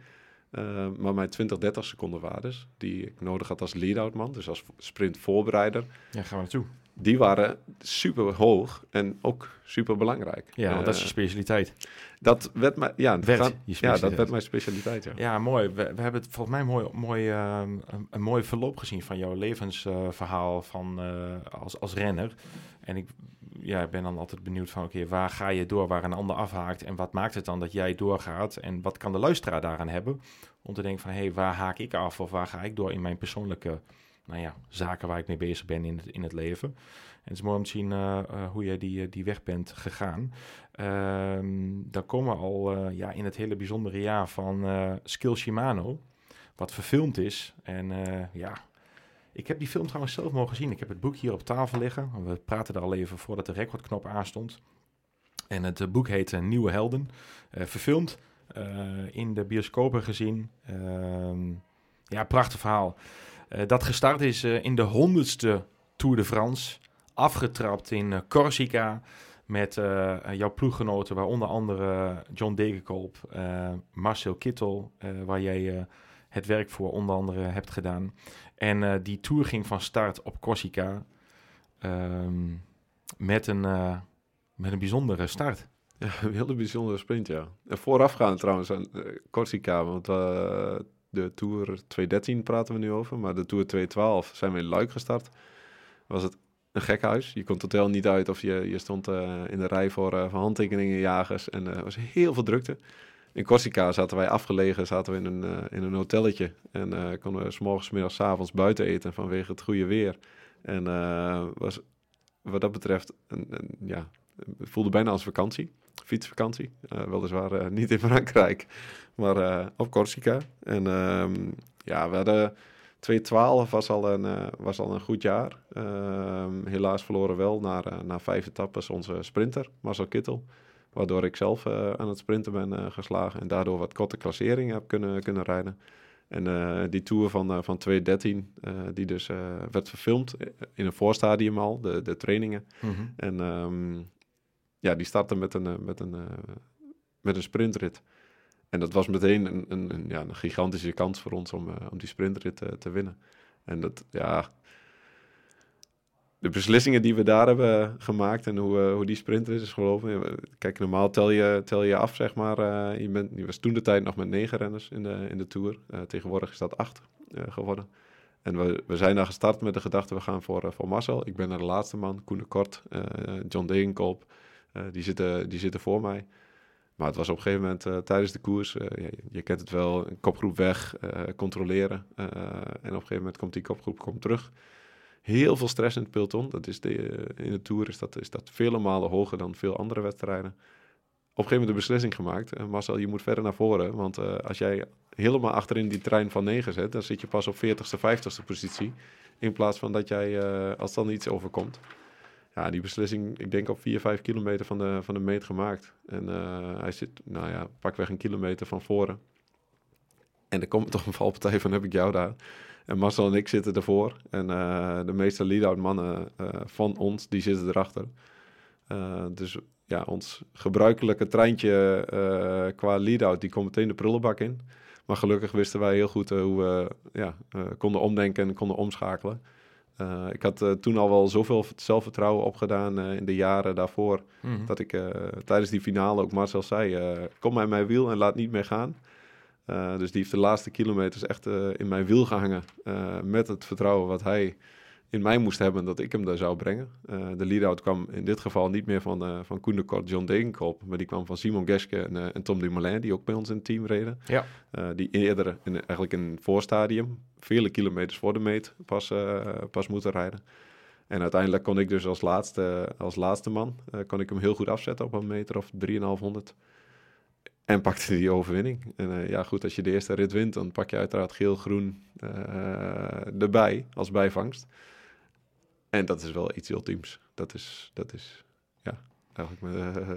Eh, maar mijn 20, 30 seconden waardes, die ik nodig had als lead-out man, dus als sprintvoorbereider, Ja, gaan we naartoe. die waren super hoog en ook super belangrijk. Ja, want dat is je Eh, specialiteit. dat werd mijn, ja, Werd gaan- ja, dat werd mijn specialiteit. Ja. Ja, mooi. We, we hebben het volgens mij mooi, mooi, ehm, een, een mooi verloop gezien van jouw levensverhaal van, eh, als, als renner. En ik ja, ik ben dan altijd benieuwd van, oké, waar ga je door waar een ander afhaakt? En wat maakt het dan dat jij doorgaat? En wat kan de luisteraar daaraan hebben? Om te denken van, hé, hey, waar haak ik af? Of waar ga ik door in mijn persoonlijke nou ja, zaken waar ik mee bezig ben in het, in het leven? En het is mooi om te zien eh, eh, hoe jij die, eh, die weg bent gegaan. Ehm, dan komen we al ja, in het hele bijzondere jaar van Skill Shimano, wat verfilmd is. En ja, ik heb die film trouwens zelf mogen zien. Ik heb het boek hier op tafel liggen. We praten er al even voordat de recordknop aanstond. En het eh, boek heet eh, Nieuwe Helden. Eh, verfilmd, in de bioscopen gezien. Ehm, ja, prachtig verhaal. Dat gestart is in de honderdste Tour de France. Afgetrapt in Corsica. Met jouw ploeggenoten, waaronder andere John Degenkolb, Marcel Kittel, waar jij het werk voor onder andere hebt gedaan. En eh, die tour ging van start op Corsica ehm, met, een, eh, met een bijzondere start. Ja, (laughs) een hele bijzondere sprint, ja. En voorafgaand trouwens aan eh, Corsica, want de Tour 213 praten we nu over, maar de Tour 212 zijn we in Luik gestart. Was het een gek huis. Je kon totaal niet uit of je, je stond in de rij voor, voor handtekeningenjagers en eh, er was heel veel drukte. In Corsica zaten wij afgelegen, zaten we in een, eh, in een hotelletje en eh, konden we s morgens, middags, 's avonds buiten eten vanwege het goede weer. En eh, was wat dat betreft, een, ja, het voelde bijna als vakantie fietsvakantie. Weliswaar niet in Frankrijk, maar op Corsica. En ehm, ja, we hadden 2012 was al een, was al een goed jaar. Ehm, helaas verloren wel na, eh, na vijf etappes onze sprinter, Marcel Kittel. Waardoor ik zelf eh, aan het sprinten ben eh, geslagen en daardoor wat korte klasseringen heb kunnen, kunnen rijden. En eh, die tour van, van 2013, eh, die dus werd verfilmd in een voorstadium al, de, de trainingen. En ehm, ja, die startte met een, met, een, met een sprintrit. En dat was meteen een, een, een, ja, een gigantische kans voor ons om, om die sprintrit te winnen. En dat, ja... De beslissingen die we daar hebben gemaakt en hoe, eh, hoe die sprintrit is gelopen. ja, Kijk, normaal tel je, tel je af, zeg maar. eh, je, bent, was toen de tijd nog met negen renners in de, in de Tour. Eh, tegenwoordig is dat acht geworden. En we, we zijn daar gestart met de gedachte, we gaan voor, voor Marcel. Ik ben de laatste man, Koen de Kort, John Degenkolb. Die, zitten, die zitten voor mij. Maar het was op een gegeven moment tijdens de koers, je, je kent het wel, een kopgroep weg, controleren. en op een gegeven moment komt die kopgroep komt terug. Heel veel stress in het peloton. Dat is de, eh, in de Tour is dat, is dat vele malen hoger dan veel andere wedstrijden. Op een gegeven moment de beslissing gemaakt. Marcel, je moet verder naar voren. Want eh, als jij helemaal achterin die trein van 9 zet, dan zit je pas op 40ste, 50ste positie. In plaats van dat jij, eh, als dan iets overkomt. Ja, die beslissing, ik denk op 4, 5 kilometer van de, van de meet gemaakt. En hij zit, nou ja, pakweg een kilometer van voren. En er komt toch een valpartij van, heb ik jou daar? En Marcel en ik zitten ervoor. En eh, de meeste lead-out mannen eh, van ons, die zitten erachter. Eh, dus ja, ons gebruikelijke treintje qua lead-out, die komt meteen de prullenbak in. Maar gelukkig wisten wij heel goed hoe we ja, konden omdenken en konden omschakelen. Ik had toen al wel zoveel zelfvertrouwen opgedaan in de jaren daarvoor. Mhm. Dat ik tijdens die finale ook Marcel zei, kom bij mijn wiel en laat niet meer gaan. Eh, dus die heeft de laatste kilometers echt eh, in mijn wiel gehangen. eh, met het vertrouwen wat hij in mij moest hebben dat ik hem daar zou brengen. De lead-out kwam in dit geval niet meer van, van Koen de Kort, John Degenkolb. Maar die kwam van Simon Geske en, en Tom Dumoulin, die ook bij ons in het team reden. Ja. Die eerder in, eigenlijk in een voorstadium, vele kilometers voor de meet, pas, pas moeten rijden. En uiteindelijk kon ik dus als laatste, als laatste man, kon ik hem heel goed afzetten op een meter of 3,500. En pakte die overwinning. En eh, ja, goed, als je de eerste rit wint, dan pak je uiteraard geel-groen uh, erbij als bijvangst. En dat is wel iets ultiems. Dat is, dat is ja, eigenlijk uh,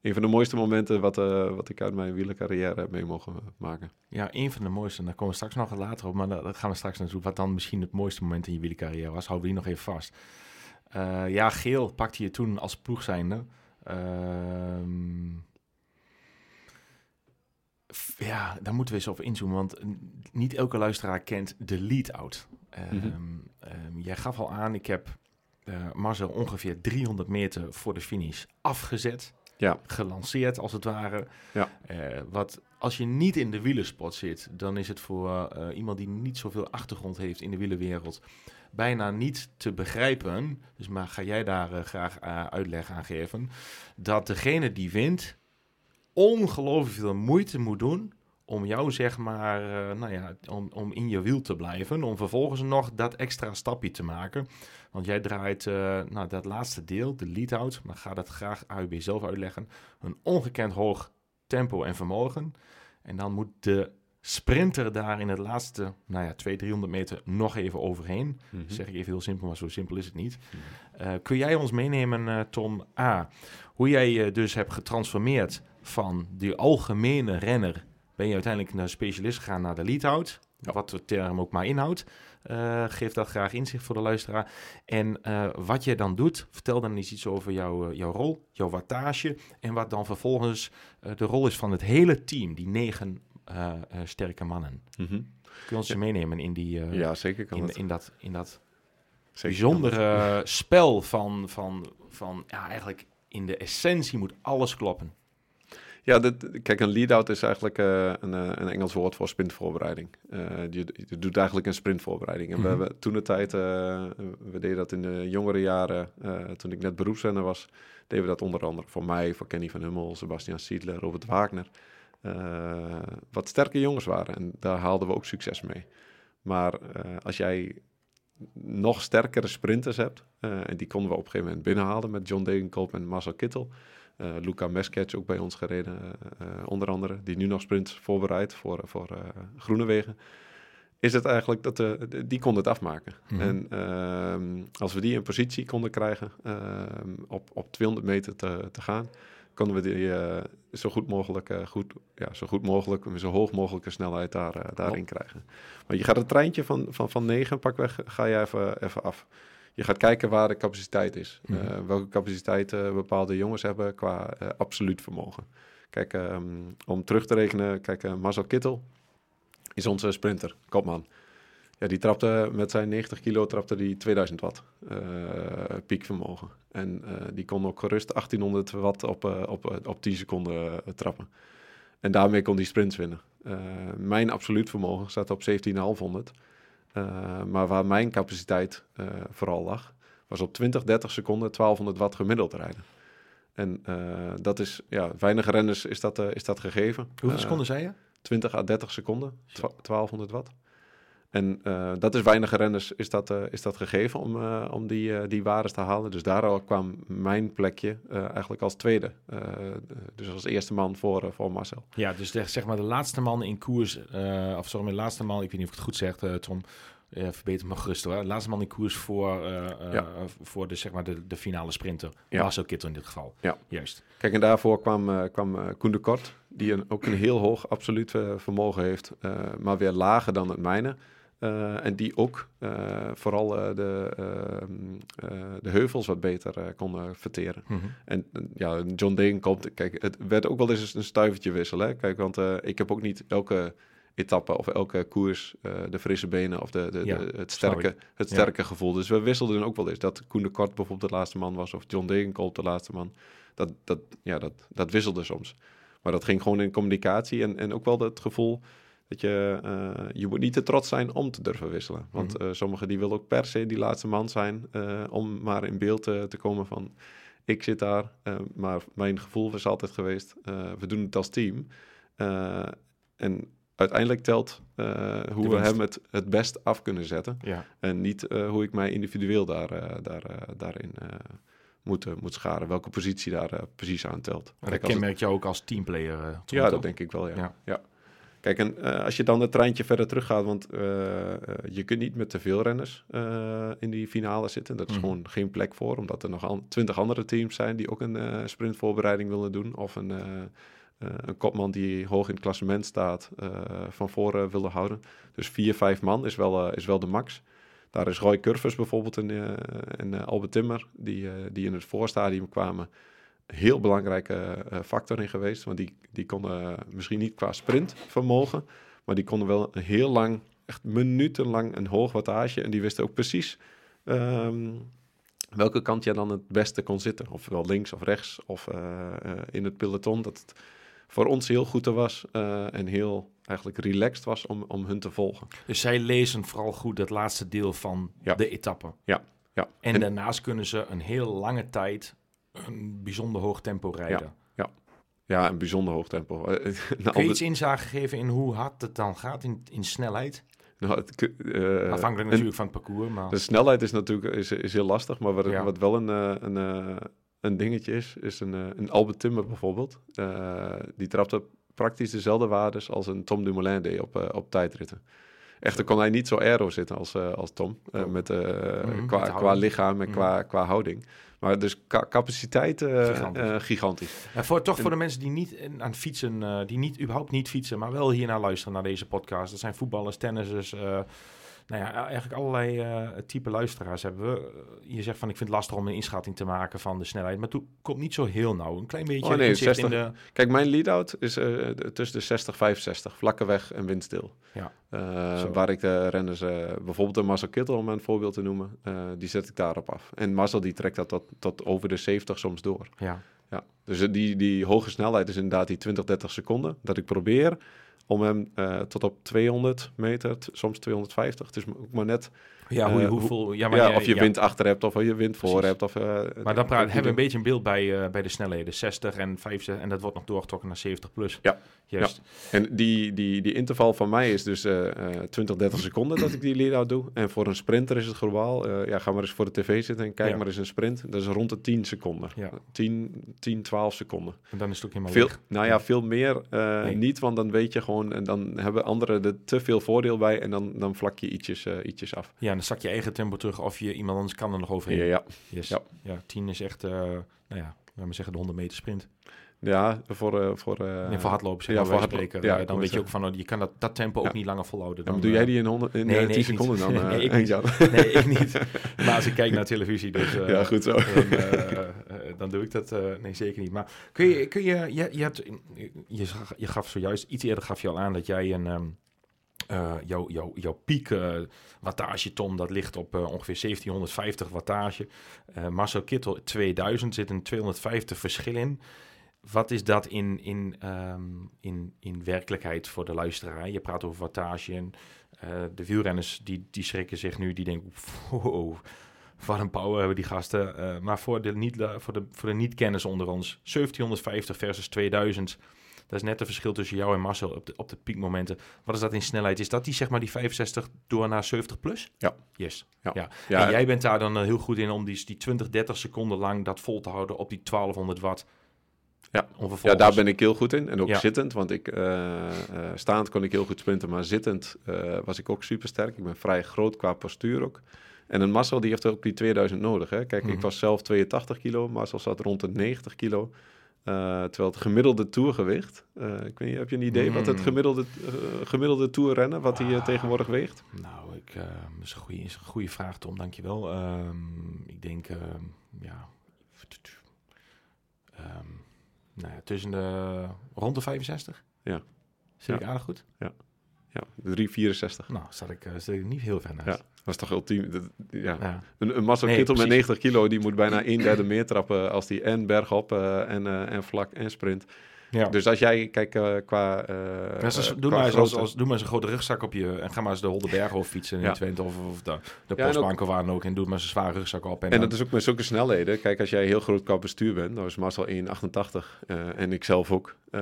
een van de mooiste momenten wat, wat ik uit mijn wielercarrière heb mee mogen maken. Ja, een van de mooiste. Daar komen we straks nog later op, maar daar gaan we straks naartoe. Wat dan misschien het mooiste moment in je wielercarrière was, houden we die nog even vast. ja, geel pakte je toen als ploeg zijnde. Ehm, ja, daar moeten we eens op inzoomen, want niet elke luisteraar kent de lead-out. Um, um, jij gaf al aan, ik heb uh, Marcel ongeveer 300 meter voor de finish afgezet. Ja. Gelanceerd, als het ware. Ja. Uh, wat als je niet in de wielerspot zit, dan is het voor uh, iemand die niet zoveel achtergrond heeft in de wielerwereld bijna niet te begrijpen. Dus maar ga jij daar graag uitleg aan geven. Dat degene die wint, ongelooflijk veel moeite moet doen om jou, zeg maar, uh, nou ja, om, om in je wiel te blijven. Om vervolgens nog dat extra stapje te maken. Want jij draait, uh, nou, dat laatste deel, de lead-out, maar ga dat graag AUB zelf uitleggen. Een ongekend hoog tempo en vermogen. En dan moet de sprinter daar in het laatste, nou ja, 200, 300 meter nog even overheen. Mm -hmm. Zeg ik even heel simpel, maar zo simpel is het niet. Mm -hmm. uh, kun jij ons meenemen, Tom A., hoe jij je dus hebt getransformeerd van die algemene renner ben je uiteindelijk naar specialist gegaan naar de lead-out. Ja. Wat de term ook maar inhoudt. Uh, geef dat graag inzicht voor de luisteraar. En uh, wat je dan doet, vertel dan eens iets over jouw, jouw rol, jouw wattage. En wat dan vervolgens uh, de rol is van het hele team, die negen sterke mannen. Mm -hmm. Kun je ons ja. meenemen in, die, ja, zeker kan in, dat. in dat, in dat bijzondere spel van, van, van ja, eigenlijk in de essentie moet alles kloppen. Ja, dit, kijk, een lead-out is eigenlijk uh, een, een, Engels woord voor sprintvoorbereiding. Uh, je, je, doet eigenlijk een sprintvoorbereiding. En mm -hmm. we hebben toen de tijd, uh, we deden dat in de jongere jaren, toen ik net beroepsrenner was, deden we dat onder andere voor mij, voor Kenny van Hummel, Sebastian Siedler, Robert Wagner. wat sterke jongens waren en daar haalden we ook succes mee. Maar als jij nog sterkere sprinters hebt, en die konden we op een gegeven moment binnenhalen met John Degenkolb en Marcel Kittel. Uh, Luca Mesketch ook bij ons gereden, uh, onder andere, die nu nog sprint voorbereidt voor, voor uh, Groenewegen. Is het eigenlijk dat de, die kon het afmaken. Mm -hmm. En ehm, als we die in positie konden krijgen ehm, op, op 200 meter te, te gaan, konden we die zo goed mogelijk, goed, ja, zo goed mogelijk, met zo hoog mogelijke snelheid daar, daarin oh. krijgen. Maar je gaat het treintje van, van, van 9 pakweg, ga je even, even af je gaat kijken waar de capaciteit is. Mm -hmm. uh, welke capaciteit uh, bepaalde jongens hebben qua uh, absoluut vermogen. Kijk, um, om terug te rekenen, kijk, Marcel Kittel is onze sprinter, kopman. Ja, die trapte met zijn 90 kilo trapte die 2000 watt piekvermogen. En die kon ook gerust 1800 watt op, op, op 10 seconden trappen. En daarmee kon die sprints winnen. mijn absoluut vermogen staat op 17,500. Uh, maar waar mijn capaciteit uh, vooral lag, was op 20, 30 seconden 1200 watt gemiddeld rijden. En uh, dat is, ja, weinig renners is dat, is dat gegeven. Hoeveel seconden zei je? 20 à 30 seconden, 1200 watt. En dat is weinig renners is dat, is dat gegeven om, om die, die waardes te halen. Dus daar kwam mijn plekje eigenlijk als tweede. dus als eerste man voor, voor Marcel. Ja, dus de, zeg maar de laatste man in koers, of sorry, de laatste man, ik weet niet of ik het goed zeg, Tom, uh, verbeter me gerust hoor. Laatste man in koers voor, uh, ja. voor de, zeg maar de, de finale sprinter. Ja. Marcel Kittel in dit geval. Ja. Juist. Kijk, en daarvoor kwam, kwam Koen de Kort, die een, ook een heel hoog absoluut vermogen heeft, maar weer lager dan het mijne. En die ook vooral de, ehm, de heuvels wat beter kon verteren. Mm -hmm. En ja, John Dane komt, kijk, het werd ook wel eens een stuivertje wisselen. Hè? Kijk, want ik heb ook niet elke etappe of elke koers uh, de frisse benen of de, de, ja, de het sterke, het sterke ja. gevoel. Dus we wisselden ook wel eens. Dat Koen de Kort bijvoorbeeld de laatste man was of John Degenkolb de laatste man. Dat, dat, ja, dat, dat wisselde soms. Maar dat ging gewoon in communicatie en, en ook wel het gevoel dat je, uh, je moet niet te trots zijn om te durven wisselen. Want mm -hmm. uh, sommigen die willen ook per se die laatste man zijn om maar in beeld te, te komen van ik zit daar. maar mijn gevoel was altijd geweest, we doen het als team. en uiteindelijk telt hoe we hem het, het best af kunnen zetten. Ja. En niet hoe ik mij individueel daar, daar, daarin moet, moet scharen. Welke positie daar precies aan telt. Maar dat kenmerkt jou ook als teamplayer? ja, dat denk ik wel, ja. ja. Kijk, en als je dan het treintje verder teruggaat, want je kunt niet met te veel renners in die finale zitten. Dat is mhm. gewoon geen plek voor, omdat er nog twintig andere teams zijn die ook een sprintvoorbereiding willen doen. Of een, een kopman die hoog in het klassement staat, van voren willen houden. Dus vier, vijf man is wel, is wel de max. Daar is Roy Curvers bijvoorbeeld en, en Albert Timmer, die, die in het voorstadium kwamen, heel belangrijke factor in geweest. Want die, die konden misschien niet qua sprintvermogen, maar die konden wel heel lang, echt minutenlang een hoog wattage. En die wisten ook precies ehm, welke kant je dan het beste kon zitten. Ofwel links of rechts of in het peloton. Dat het voor ons heel goed was en heel eigenlijk relaxed was om, om hun te volgen. Dus zij lezen vooral goed het laatste deel van de etappe. Ja, ja. En, daarnaast kunnen ze een heel lange tijd een bijzonder hoog tempo rijden. Ja, ja. een bijzonder hoog tempo. (laughs) nou, Kun je iets inzage geven in hoe hard het dan gaat in, in snelheid? Nou, het, uh, Afhankelijk natuurlijk van het parcours. Maar... De snelheid is natuurlijk is, is heel lastig, maar wat, wat wel een, eh, een, een, eh, een dingetje is, is een, een Albert Timmer bijvoorbeeld. Uh, die trapte praktisch dezelfde waardes als een Tom Dumoulin deed op, uh, op tijdritten. Echter kon hij niet zo aero zitten als, als Tom, oh. met, mm, qua, qua lichaam en mm. qua, qua houding. Maar dus ca capaciteit gigantisch. gigantisch. En voor, toch en, voor de mensen die niet aan fietsen, die niet, überhaupt niet fietsen, maar wel hier naar luisteren naar deze podcast. Dat zijn voetballers, tennissers, nou ja, eigenlijk allerlei uh, type luisteraars hebben we. Je zegt van ik vind het lastig om een inschatting te maken van de snelheid. Maar toen komt niet zo heel nauw. Een klein beetje oh, nee, 60, in de... Kijk, mijn lead-out is uh, tussen de 60 65. Vlakke weg en windstil. Ja. Uh, waar ik de renners, bijvoorbeeld de Marcel Kittel om een voorbeeld te noemen, die zet ik daarop af. En Marcel die trekt dat tot, tot over de 70 soms door. Ja. ja. Dus die, die hoge snelheid is inderdaad die 20, 30 seconden. Dat ik probeer om hem uh, tot op 200 meter, soms 250. Het is ook maar net ja, hoe, hoeveel, ja, maar ja, of je wind achter hebt of je wind voor Precies. hebt. Of, uh, maar dan praat, hebben we een beetje een beeld bij, bij de snelheden. 60 en 50 en dat wordt nog doorgetrokken naar 70 plus. Ja, Juist. En die, die, die interval van mij is dus 20, 30 seconden dat ik die lead-out doe. En voor een sprinter is het globaal, ja, ga maar eens voor de tv zitten en kijk maar eens een sprint. Dat is rond de 10 seconden. Ja. 10, 10, 12 seconden. En dan is het ook helemaal veel, Nou ja, veel meer nee. niet, want dan weet je gewoon, en dan hebben anderen er te veel voordeel bij en dan, dan vlak je ietsjes, ietsjes af. Ja, dan zak je eigen tempo terug of je iemand anders kan er nog overheen. Ja, ja. Yes. ja. ja 10 is echt, uh, nou ja, laten we zeggen de 100 meter sprint. Ja, voor... Uh, voor, uh, nee, voor hardlopen, zeg ja, voor spreken. Ja, dan weet je ook van, oh, je kan dat, dat tempo ja. ook niet langer volhouden. Dan, doe jij die in, 100, in nee, nee, 10 seconden dan? (laughs) (laughs) nee, ik niet. nee, ik niet. Maar als ik kijk naar televisie, dus... ja, goed zo. Dan, dan doe ik dat... nee, zeker niet. Maar kun je... Kun je, je, je, hebt, je, je gaf zojuist, iets eerder gaf je al aan dat jij een... Um, uh, jouw, jouw, jouw piek uh, wattage ton, dat ligt op uh, ongeveer 1750 wattage. Marcel Kittel 2000 zit een 250 verschil in. Wat is dat in, in, um, in, in werkelijkheid voor de luisteraar? Je praat over wattage en de wielrenners die, die schrikken zich nu, die denken, wow, wat een power hebben die gasten. maar voor de, niet, voor, de, voor de niet-kenners onder ons, 1750 versus 2000 dat is net het verschil tussen jou en Marcel op de, op de piekmomenten. Wat is dat in snelheid? Is dat die zeg maar die 65 door naar 70 plus? Ja. Yes. Ja. ja. En jij bent daar dan heel goed in om die, die 20, 30 seconden lang dat vol te houden op die 1200 watt. Ja. ja, daar ben ik heel goed in. En ook zittend, want ik uh, uh, staand kon ik heel goed sprinten, maar zittend uh, was ik ook super sterk. Ik ben vrij groot qua postuur ook. En een Marcel die heeft ook die 2000 nodig. Hè? Kijk, mm -hmm. ik mhm. was zelf 82 kilo, Marcel zat rond de 90 kilo. Uh, terwijl het gemiddelde toergewicht, uh, ik weet niet, heb je een idee mm. wat het hmm. gemiddelde, uh, gemiddelde toerrennen, wat hij ah, tegenwoordig weegt? Nou, ik, dat is een, goede, is een goede vraag, Tom, dankjewel. Um, ik denk, ja, um, nou ja, tussen de rond de 65. Ja. Zit ja. ik aardig goed? Ja. Ja, 364. Nou, zat ik, zat ik niet heel ver naast. Ja. Dat is toch ultiem. Dat, ja. ja. Een, een Marcel nee, Kittel met 90 kilo, die moet bijna een derde meer trappen als die en bergop uh, en, uh, en vlak en sprint. Ja. Dus als jij, kijk, eh, qua... eh, Ja, ze- eh, doe, qua maar eens als, als, doe maar eens een grote rugzak op je en ga maar eens de Holderberg over fietsen in Ja. Twente of, of de, de Ja, postbank of waar dan ook en doe maar eens een zware rugzak op. En, En dan- dat is ook met zulke snelheden. Kijk, als jij heel groot qua bestuur bent, nou is Marcel 1,88 eh en ik zelf ook. Mhm.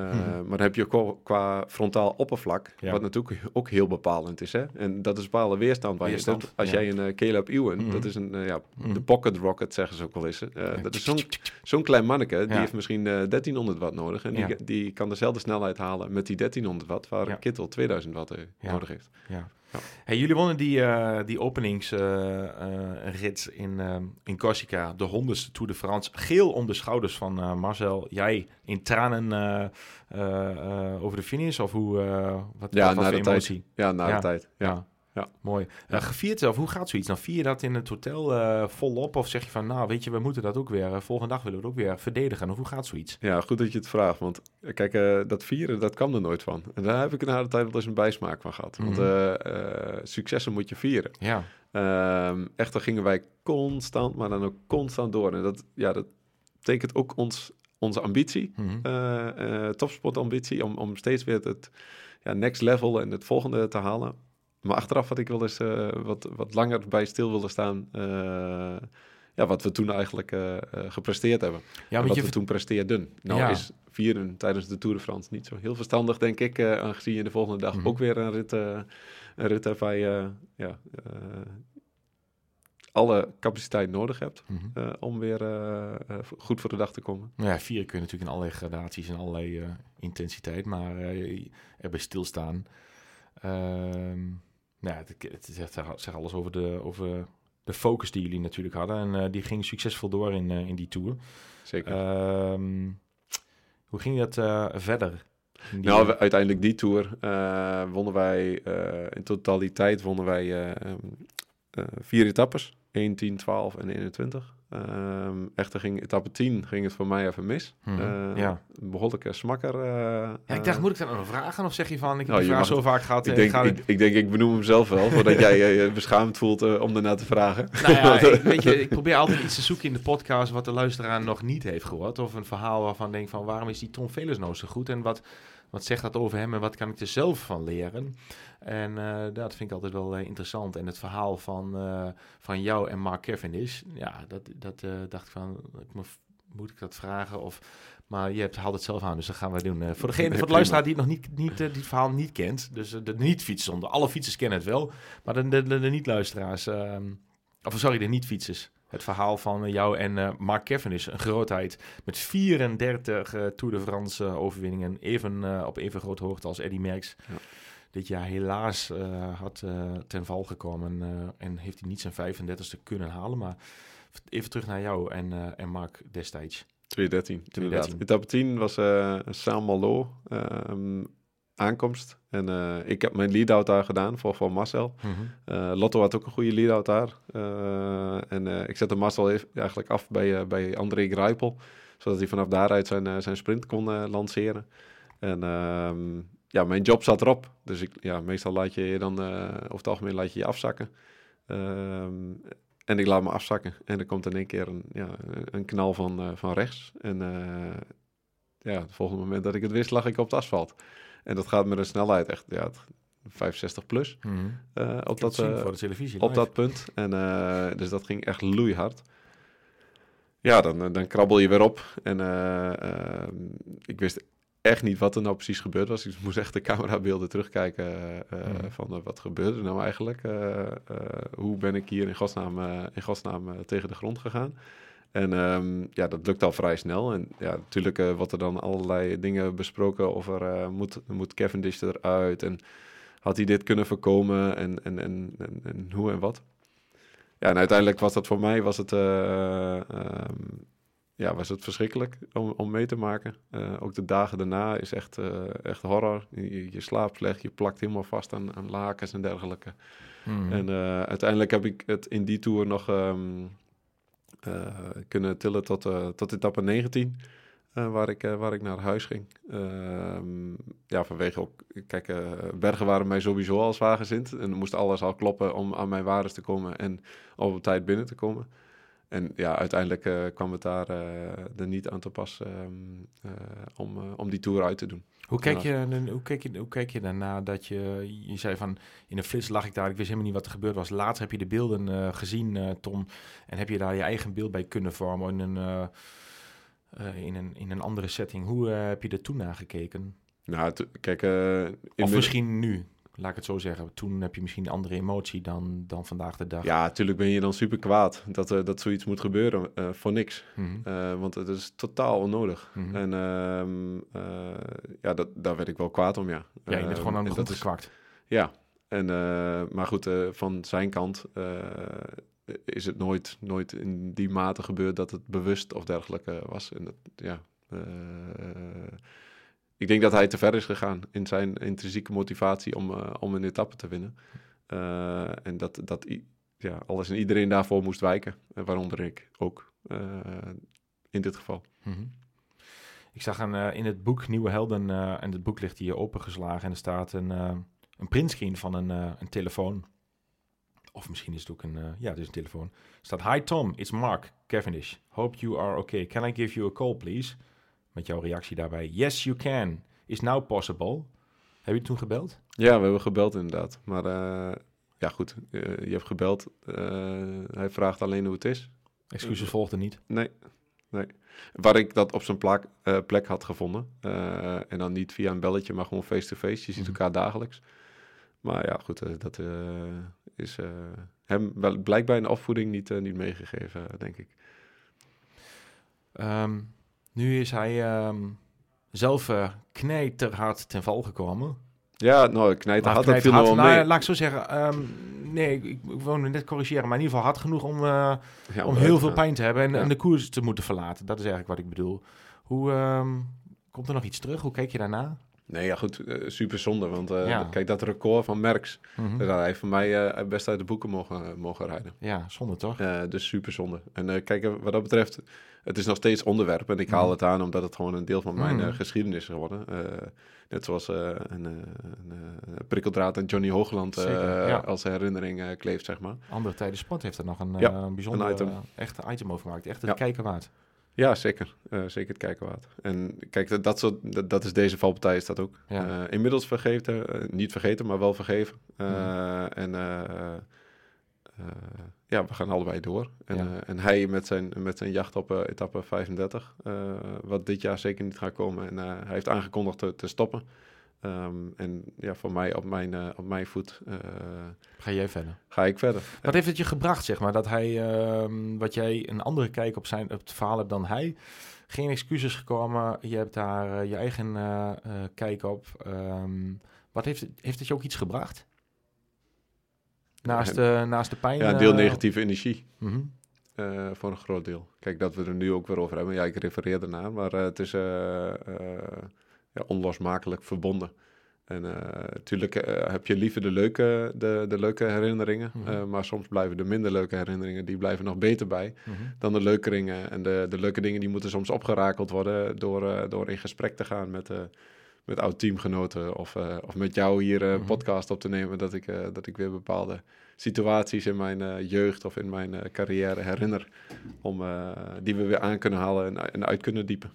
Maar dan heb je qua, qua frontaal oppervlak, wat natuurlijk ook heel bepalend is. Hè? En dat is bepaalde weerstand waar Weerstand, je zit. Als jij een uh, Caleb Ewan, Mhm. dat is een, ja, Mhm. de pocket rocket zeggen ze ook wel eens. Dat is zo'n (laughs) zo'n klein manneke, die heeft misschien eh 1300 watt nodig. En die, die kan dezelfde snelheid halen met die 1300 watt, waar een Kittel 2000 watt eh, nodig heeft. Ja. Ja. Hey, jullie wonnen die, eh die openingsrit in, eh, in Corsica, de honderdste Tour de France. Geel om de schouders van Marcel. Jij in tranen over de finish? Of hoe, wat, Ja, wat na de tijd. Ja, na de tijd. Ja. Ja. Mooi. Ja. Eh, gevierd, of hoe gaat zoiets? Dan vier je dat in het hotel eh, volop? Of zeg je van, nou weet je, we moeten dat ook weer, eh, volgende dag willen we het ook weer verdedigen? Of hoe gaat zoiets? Ja, goed dat je het vraagt. Want kijk, dat vieren, dat kwam er nooit van. En daar heb ik na de tijd wel eens een bijsmaak van gehad. Want Mhm. successen moet je vieren. Ja, Ehm echter gingen wij constant, maar dan ook constant door. En dat, ja, dat betekent ook ons, onze ambitie, eh, eh, topsportambitie, om, om steeds weer het ja, next level en het volgende te halen. Maar achteraf had ik wel eens eh, wat, wat langer bij stil willen staan. eh, ja, wat we toen eigenlijk eh, gepresteerd hebben. ja en wat je we toen presteerden. Nou Ja. is vieren tijdens de Tour de France niet zo heel verstandig, denk ik. aangezien je de volgende dag Mhm. ook weer een rit, eh, een rit hebt waar je ja, alle capaciteit nodig hebt Mhm. om weer goed voor de dag te komen. Nou ja, vieren kun je natuurlijk in allerlei gradaties en allerlei intensiteit, maar erbij stilstaan. Ehm nou, het, het zegt, zegt alles over de, over de focus die jullie natuurlijk hadden. En eh, die ging succesvol door in, eh, in die tour. Zeker. Ehm, hoe ging dat eh, verder? Die- nou, we- uiteindelijk die Tour wonnen wij, in totaliteit wonnen wij vier etappes. 1, 10, 12 en 21. Ehm, echter ging etappe 10 ging het voor mij even mis. Ja. Een behoorlijke smakker. eh, ja, ik dacht, eh, moet ik dat nog vragen? Of zeg je van, ik heb Nou, vraag zo vaak gehad. Ik eh, denk, ik, ik denk, ik benoem hem zelf wel, (laughs) voordat jij je beschaamd voelt om daarna te vragen. Nou ja, (laughs) ik, weet je, ik probeer altijd iets te zoeken in de podcast wat de luisteraar nog niet heeft gehoord. Of een verhaal waarvan ik denk van waarom is die Tom Velers nou zo goed? En wat, wat zegt dat over hem en wat kan ik er zelf van leren? En eh, dat vind ik altijd wel eh, interessant. En het verhaal van, eh, van jou en Mark Cavendish, ja, dat, dat dacht ik van, ik moet, moet ik dat vragen? Of, maar je hebt, haalt het zelf aan, dus dat gaan we doen. Voor, degene, voor de luisteraar die het nog niet, niet die verhaal niet kent, dus de niet-fietsers, alle fietsers kennen het wel, maar de, de, de, de niet-luisteraars, ehm, of sorry, de niet-fietsers. Het verhaal van jou en Mark Cavendish, een grootheid met 34 eh, Tour de France overwinningen, even, op even grote hoogte als Eddy Merckx. Ja. Dit jaar helaas eh, had eh, ten val gekomen eh, en heeft hij niet zijn 35ste kunnen halen. Maar even terug naar jou en, en Mark destijds. 213, 213. inderdaad. Etappe 10 was eh Saint-Malo ehm, aankomst. En ik heb mijn lead-out daar gedaan voor, voor Marcel. Eh, Lotto had ook een goede lead-out daar. En ik zette Marcel even- eigenlijk af bij, bij André Greipel. Zodat hij vanaf daaruit zijn, zijn sprint kon lanceren. En ehm, ja, mijn job zat erop. Dus ik, ja, meestal laat je je dan, eh, over het algemeen laat je je afzakken. Ehm, en ik laat me afzakken. En er komt in één keer een, ja, een knal van, eh, van rechts. En eh, ja, het volgende moment dat ik het wist, lag ik op het asfalt. En dat gaat met een snelheid echt ja, 65 plus. Eh, op Dat eh, voor de televisie. op live. dat punt. En, dus dat ging echt loeihard. Ja, dan, dan krabbel je weer op. En eh, ehm, ik wist echt niet wat er nou precies gebeurd was. Ik moest echt de camerabeelden terugkijken eh, eh, Mhm. van eh, wat gebeurde er nou eigenlijk. Hoe ben ik hier in godsnaam, in godsnaam tegen de grond gegaan. En ehm, ja, dat lukt al vrij snel. En ja, natuurlijk eh wordt er dan allerlei dingen besproken over eh, moet, moet Cavendish eruit en had hij dit kunnen voorkomen en, en, en, en, en hoe en wat. Ja, en uiteindelijk was dat voor mij was het, eh, ehm, ja, was het verschrikkelijk om, om mee te maken. Eh, ook de dagen daarna is echt, eh, echt horror. Je, je slaapt slecht, je plakt helemaal vast aan, aan lakens en dergelijke. Mhm. En eh, uiteindelijk heb ik het in die tour nog ehm, eh, kunnen tillen tot, tot etappe 19. eh, waar, ik, waar ik naar huis ging. Ehm, ja, vanwege ook... Kijk, bergen waren mij sowieso al zwaargezind. En er moest alles al kloppen om aan mijn waardes te komen en op tijd binnen te komen. En ja, uiteindelijk eh, kwam het daar eh, er niet aan te pas ehm, eh, om, om die tour uit te doen. Hoe kijk, je, hoe, kijk je, hoe kijk je daarna dat je... Je zei van, in een flits lag ik daar, ik wist helemaal niet wat er gebeurd was. Later heb je de beelden gezien, Tom. En heb je daar je eigen beeld bij kunnen vormen in een, in een, in een andere setting. Hoe heb je er toen naar gekeken? Nou, kijk, Of misschien nu, laat ik het zo zeggen. Toen heb je misschien een andere emotie dan, dan vandaag de dag. Ja, natuurlijk ben je dan super kwaad dat, eh, dat zoiets moet gebeuren eh, voor niks. Mhm, Eh, want het is totaal onnodig. mhm. En ehm, eh, ja, dat, daar werd ik wel kwaad om, ja. ja, je bent Ehm, gewoon aan de grond is- gekwakt. Ja, en, maar goed, van zijn kant is het nooit, nooit in die mate gebeurd dat het bewust of dergelijke was. En dat, ja, ik denk dat hij te ver is gegaan in zijn intrinsieke motivatie om, eh, om een etappe te winnen. Eh, en dat, dat ja, alles en iedereen daarvoor moest wijken, en waaronder ik ook eh, in dit geval. Mhm. Ik zag een, eh, in het boek Nieuwe Helden, eh, en het boek ligt hier opengeslagen en er staat een, eh een printscreen van een, eh, een telefoon. Of misschien is het ook een, eh, ja, het is een telefoon. Staat, Hi Tom, it's Mark Cavendish. Hope you are okay. Can I give you a call, please? Met jouw reactie daarbij. Yes, you can. Is now possible. Heb je toen gebeld? Ja, we hebben gebeld inderdaad. Maar eh, ja, goed, eh, je hebt gebeld. Eh, hij vraagt alleen hoe het is. Excuses volgden niet. Nee, nee. Waar ik dat op zijn plak, plek had gevonden. En dan niet via een belletje, maar gewoon face-to-face. Je ziet Mhm. elkaar dagelijks. Maar ja, goed, dat is hem wel, blijkbaar in de opvoeding niet, niet meegegeven, denk ik. Ehm, nu is hij ehm, zelf eh knijterhard ten val gekomen. Ja, nou, had dat viel nog Nou, laat ik zo zeggen. ehm, nee, ik, ik wou net corrigeren. Maar in ieder geval hard genoeg om, eh, Ja, om heel veel gaan. pijn te hebben. En, Ja. en de koers te moeten verlaten. Dat is eigenlijk wat ik bedoel. Hoe ehm, komt er nog iets terug? Hoe kijk je daarna? Nee, ja, goed, eh, super zonde. Want eh, Ja. kijk, dat record van dat had hij voor mij eh, best uit de boeken mogen, mogen rijden. Ja, zonde toch? Dus super zonde. En kijk, wat dat betreft, het is nog steeds onderwerp. En ik haal Mhm. het aan omdat het gewoon een deel van mijn Mhm. geschiedenis is geworden. Net zoals een, een prikkeldraad aan Johnny Hoogland Zeker, ja. als herinnering kleeft, zeg maar. Andere Tijden Sport heeft er nog een, Ja, een bijzonder een item. echt item over gemaakt. Echt het Ja. kijken waard. Ja, zeker. Eh, zeker het kijken waard. En kijk, dat, dat, soort, dat, dat is deze valpartij is dat ook. Ja. Eh, inmiddels vergeten, eh, niet vergeten, maar wel vergeven. Mhm. En ja, we gaan allebei door. En, Ja. en hij met zijn, met zijn jacht op etappe 35, eh, wat dit jaar zeker niet gaat komen. En hij heeft aangekondigd te, te stoppen. Ehm, en ja, voor mij op mijn, eh, op mijn voet eh, Ga jij verder. ga ik verder. Wat heeft het je gebracht, zeg maar, dat hij, ehm, wat jij een andere kijk op, zijn, op het verhaal hebt dan hij? Geen excuses gekomen, je hebt daar eh, je eigen kijk op. Ehm, wat heeft het, heeft het je ook iets gebracht? Naast, de naast de pijn? Ja, een deel negatieve energie. mhm. Voor een groot deel. Kijk, dat we er nu ook weer over hebben. Ja, ik refereer ernaar, maar eh, het is ja, onlosmakelijk verbonden. En natuurlijk heb je liever de leuke, de, de leuke herinneringen, Mhm. eh, maar soms blijven de minder leuke herinneringen, die blijven nog beter bij Mhm. dan de leuke dingen. En de, de leuke dingen die moeten soms opgerakeld worden door, eh, door in gesprek te gaan met, eh met oud-teamgenoten of, eh, of met jou hier een Mhm. podcast op te nemen, dat ik, eh, dat ik weer bepaalde situaties in mijn eh, jeugd of in mijn eh, carrière herinner, om, eh, die we weer aan kunnen halen en, en uit kunnen diepen.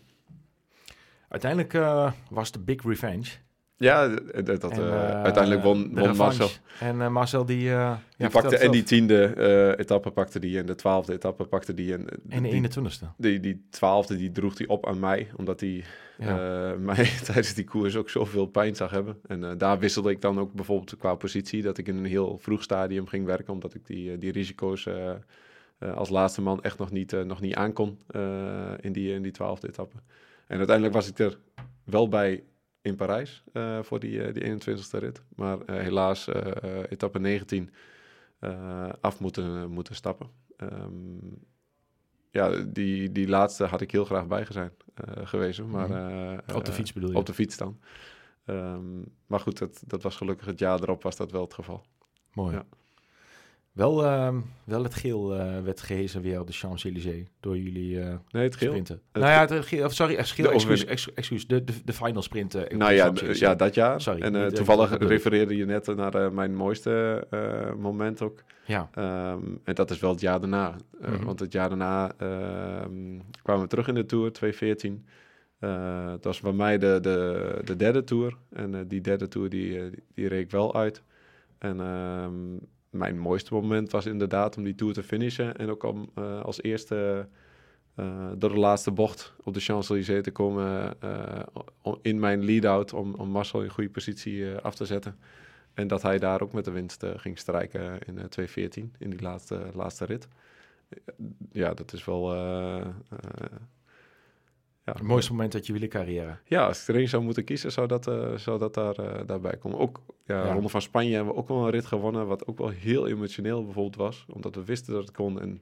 Uiteindelijk eh, was de big revenge. Ja, dat, En, eh, eh, uiteindelijk won, won. Marcel. En Marcel die... ja, Die pakte, en die tiende etappe pakte die en de twaalfde etappe pakte die. En, En de die, 21ste. die, die twaalfde die droeg die op aan mij, omdat hij Ja. (laughs) mij tijdens die koers ook zoveel pijn zag hebben. En daar wisselde ik dan ook bijvoorbeeld qua positie, dat ik in een heel vroeg stadium ging werken, omdat ik die, die risico's als laatste man echt nog niet, eh, nog niet aankon in die in die twaalfde etappe. En uiteindelijk was ik er wel bij in Parijs eh, voor die, eh, die 21ste rit. Maar eh, helaas etappe 19 eh, af moeten, moeten stappen. Ehm, ja, die, die laatste had ik heel graag bij zijn. Maar, Mhm. eh, Op de fiets bedoel je? Op de fiets dan. Ehm, maar goed, dat, dat was gelukkig het jaar erop was dat wel het geval. Mooi. Ja. Wel, ehm, wel het geel eh, werd gehezen weer op de Champs-Élysées door jullie eh, Nee, het geel. sprinten. Het- nou ja, het geel, of sorry, het geel, excuus, excuus, excuus, de, de, de final sprint. eh, Nou ja, ja, dat jaar. Sorry, en niet, toevallig dat refereerde je net naar mijn mooiste moment ook. Ja, Ehm, en dat is wel het jaar daarna. Mhm. Want het jaar daarna ehm, kwamen we terug in de Tour, 2014. Eh het was bij mij de, de, de derde Tour. En die derde Tour, die, die, die reed ik wel uit. En ehm, mijn mooiste moment was inderdaad om die Tour te finishen. En ook om eh, als eerste eh, door de laatste bocht op de Champs-Élysées te komen eh, in mijn lead-out om, om Marcel in goede positie af te zetten. En dat hij daar ook met de winst ging strijken in eh 2014, in die laatste, laatste rit. Ja, dat is wel... ja, het mooiste moment uit je wielercarrière. Ja, als ik er één zou moeten kiezen, zou dat, eh, zou dat daar, eh, daarbij komen. Ook, ja, Ja. Ronde van Spanje hebben we ook wel een rit gewonnen, wat ook wel heel emotioneel bijvoorbeeld was. Omdat we wisten dat het kon en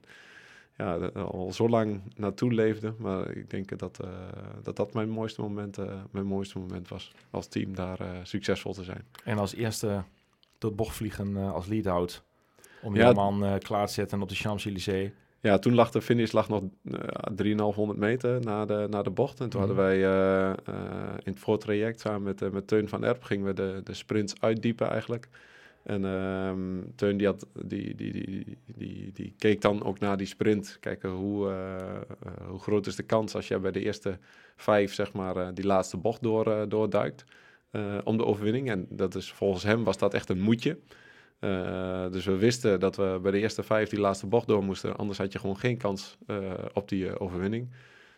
ja, al zo lang naartoe leefde. Maar ik denk dat eh, dat, dat mijn, mooiste moment, mijn mooiste moment was. Als team daar succesvol te zijn. En als eerste de bocht vliegen als lead-out. Om Ja. je man klaar te zetten op de Champs-Élysées. Ja, toen lag de finish lag nog eh 3,500 meter na de, na de bocht. En toen Mhm. hadden wij eh, eh, in het voortraject samen met, eh, met Teun van Erp... gingen we de, de sprints uitdiepen eigenlijk. En ehm, Teun die, had, die, die, die, die, die keek dan ook naar die sprint. Kijken hoe, eh, eh, hoe groot is de kans als je bij de eerste vijf... zeg maar eh, die laatste bocht door, eh, doorduikt eh, om de overwinning. En dat is, volgens hem was dat echt een moetje... Eh, dus we wisten dat we bij de eerste vijf die laatste bocht door moesten. Anders had je gewoon geen kans eh, op die eh, overwinning.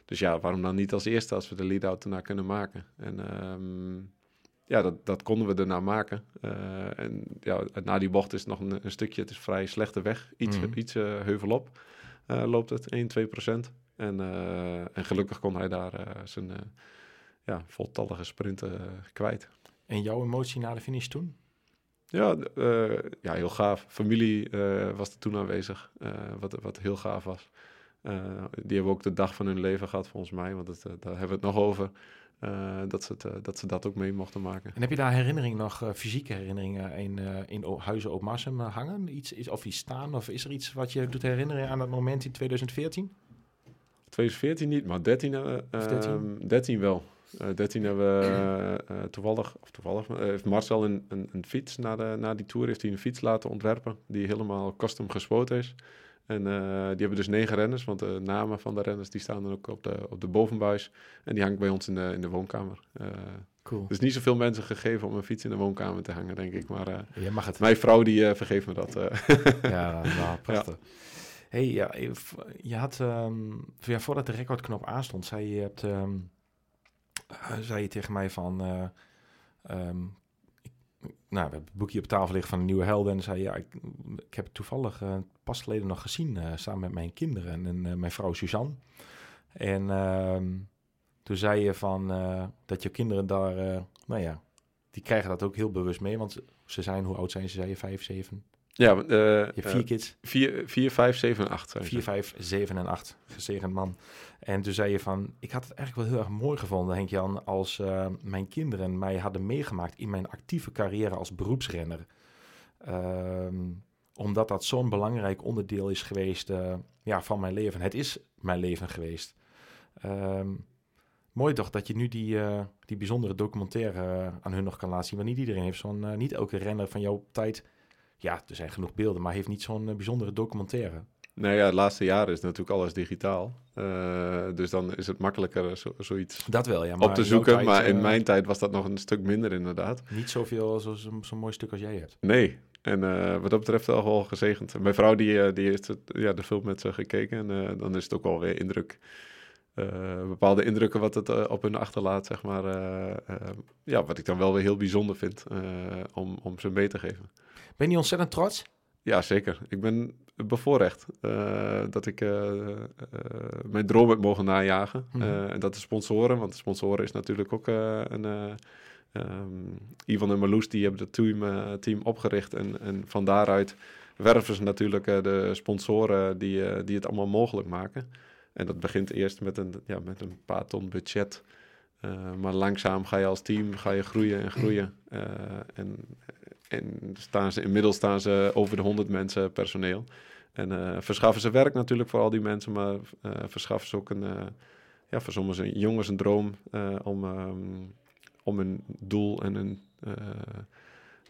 Dus ja, waarom dan niet als eerste als we de lead-out erna kunnen maken? En ehm, ja, dat, dat konden we daarna maken. En ja, na die bocht is het nog een, een stukje, het is vrij slechte weg. Iets, iets eh, heuvelop loopt het, 1, 2 procent. En, en gelukkig kon hij daar zijn ja, voltallige sprinten kwijt. En jouw emotie na de finish toen? Ja, eh, ja, heel gaaf. Familie eh, was er toen aanwezig, eh, wat, wat heel gaaf was. Die hebben ook de dag van hun leven gehad, volgens mij, want het, daar hebben we het nog over. dat, ze het, dat ze dat ook mee mochten maken. En heb je daar herinneringen nog, fysieke herinneringen in, in Huizen op Marsum hangen? Iets, is, of iets staan? Of is er iets wat je doet herinneren aan dat moment in 2014? 2014 niet, maar 13, hebben we, Of 13? ehm, 13 wel. Eh 13 hebben we eh, eh, toevallig, of toevallig, heeft Marcel een, een, een fiets na, de, na die tour, heeft hij een fiets laten ontwerpen die helemaal custom gespoten is. En die hebben dus negen renners, want de namen van de renners die staan dan ook op de, op de bovenbuis. En die hangt bij ons in de, in de woonkamer. Cool. dus niet zoveel mensen gegeven om een fiets in de woonkamer te hangen, denk ik. Maar Je mag het. mijn vrouw die vergeeft me dat. Ja, nou, (laughs) prachtig. Hey, ja, je had, ehm, ja, voordat de recordknop aanstond, zei je, hebt, ehm, eh, zei je tegen mij van, eh, ehm, nou, we hebben het boekje op tafel liggen van de Nieuwe Helden en zei ja, ik, ik heb het toevallig eh, pas geleden nog gezien, samen met mijn kinderen en mijn vrouw Suzanne. En ehm, toen zei je van, dat je kinderen daar, nou ja, die krijgen dat ook heel bewust mee, want ze zijn, hoe oud zijn ze, zei je, vijf, zeven? Ja, eh, Je hebt vier eh, kids. vier, vier, vijf, zeven en acht zijn ze. 4, 5, 7 en 8. Gezegend man. En toen zei je van, ik had het eigenlijk wel heel erg mooi gevonden, Henk-Jan, als eh, mijn kinderen mij hadden meegemaakt in mijn actieve carrière als beroepsrenner. Ehm, omdat dat zo'n belangrijk onderdeel is geweest ja, van mijn leven. Het is mijn leven geweest. Ehm, mooi toch dat je nu die, die bijzondere documentaire aan hun nog kan laten zien. Want niet iedereen heeft zo'n, niet elke renner van jouw tijd... Ja, er zijn genoeg beelden, maar heeft niet zo'n eh, bijzondere documentaire. Nou ja, de laatste jaren is natuurlijk alles digitaal. Eh, dus dan is het makkelijker zo, zoiets Dat wel, ja. op maar te in jouw zoeken. tijd, maar in eh, mijn tijd was dat nog een stuk minder inderdaad. Niet zoveel zo'n zo'n mooi stuk als jij hebt. Nee. En eh, wat dat betreft wel wel gezegend. Mijn vrouw die, eh, die heeft het, ja, de film met ze gekeken. En eh, dan is het ook wel weer indruk. Eh, bepaalde indrukken wat het eh, op hun achterlaat, zeg maar. eh, ja, wat ik dan wel weer heel bijzonder vind om, om ze mee te geven. Ben je ontzettend trots? Ja, zeker. Ik ben bevoorrecht dat ik mijn droom heb mogen najagen. Mhm. En dat de sponsoren, want de sponsoren is natuurlijk ook een... eh, ehm, Ivan en Marloes, die hebben het team, team opgericht. En, en van daaruit werven ze natuurlijk de sponsoren die, die het allemaal mogelijk maken. En dat begint eerst met een, ja, met een paar ton budget. Eh, maar langzaam ga je als team ga je groeien en groeien. Eh, en en staan ze, inmiddels staan ze over de 100 mensen personeel. En uh, verschaffen ze werk natuurlijk voor al die mensen, maar verschaffen ze ook een, ja, voor sommige jongens een droom om, um, om een doel en een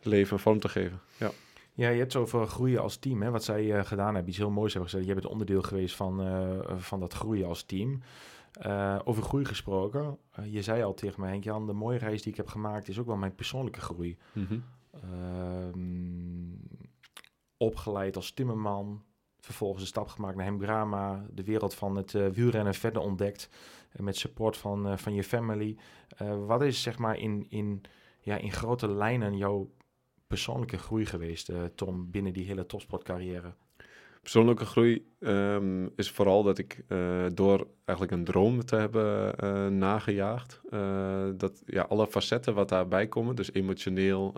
leven vorm te geven. Ja. Ja, je hebt het over groeien als team. Hè? Wat zij gedaan hebben, iets heel moois hebben gezegd. Je bent onderdeel geweest van, van dat groeien als team. over groei gesproken. je zei al tegen mij, Henk-Jan, de mooie reis die ik heb gemaakt is ook wel mijn persoonlijke groei. Mm -hmm. opgeleid als timmerman, vervolgens een stap gemaakt naar Hemgrama, de wereld van het wielrennen verder ontdekt, met support van, van je family. wat is zeg maar in, in, ja, in grote lijnen jouw persoonlijke groei geweest, Tom, binnen die hele topsportcarrière? Persoonlijke groei um, is vooral dat ik uh, door eigenlijk een droom te hebben uh, nagejaagd, dat ja, alle facetten wat daarbij komen, dus emotioneel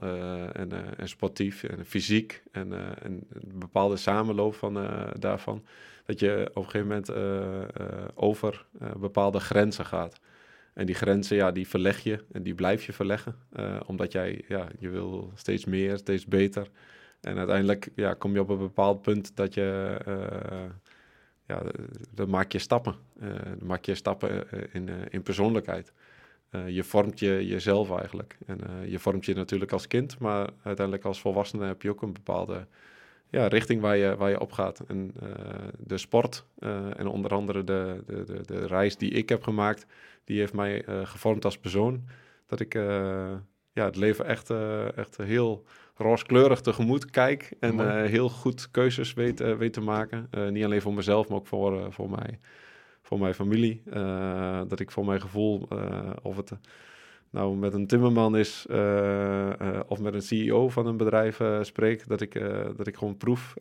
en, en, sportief en fysiek en, en een bepaalde samenloop van, daarvan, dat je op een gegeven moment over bepaalde grenzen gaat. En die grenzen, ja, die verleg je en die blijf je verleggen, omdat jij, ja, je wil steeds meer, steeds beter. En uiteindelijk ja, kom je op een bepaald punt dat je, uh, ja, dan maak je stappen. Uh, dan maak je stappen eh, in, in persoonlijkheid. je vormt je, jezelf eigenlijk. En je vormt je natuurlijk als kind, maar uiteindelijk als volwassene heb je ook een bepaalde ja, richting waar je, waar je op gaat. En de sport en onder andere de, de, de, de, reis die ik heb gemaakt, die heeft mij gevormd als persoon. Dat ik ja, het leven echt, echt heel rooskleurig tegemoet kijk en heel goed keuzes weet, weet te maken. Niet alleen voor mezelf, maar ook voor, voor, mij, voor mijn familie. dat ik voor mijn gevoel, of het nou met een timmerman is of met een CEO van een bedrijf spreek, dat ik, dat ik gewoon proef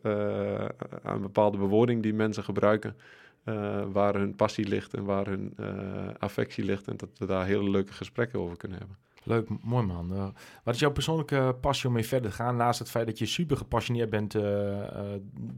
aan bepaalde bewoording die mensen gebruiken. Waar hun passie ligt en waar hun affectie ligt. En dat we daar hele leuke gesprekken over kunnen hebben. Leuk, mooi man. Uh, wat is jouw persoonlijke passie om mee verder te gaan? Naast het feit dat je super gepassioneerd bent,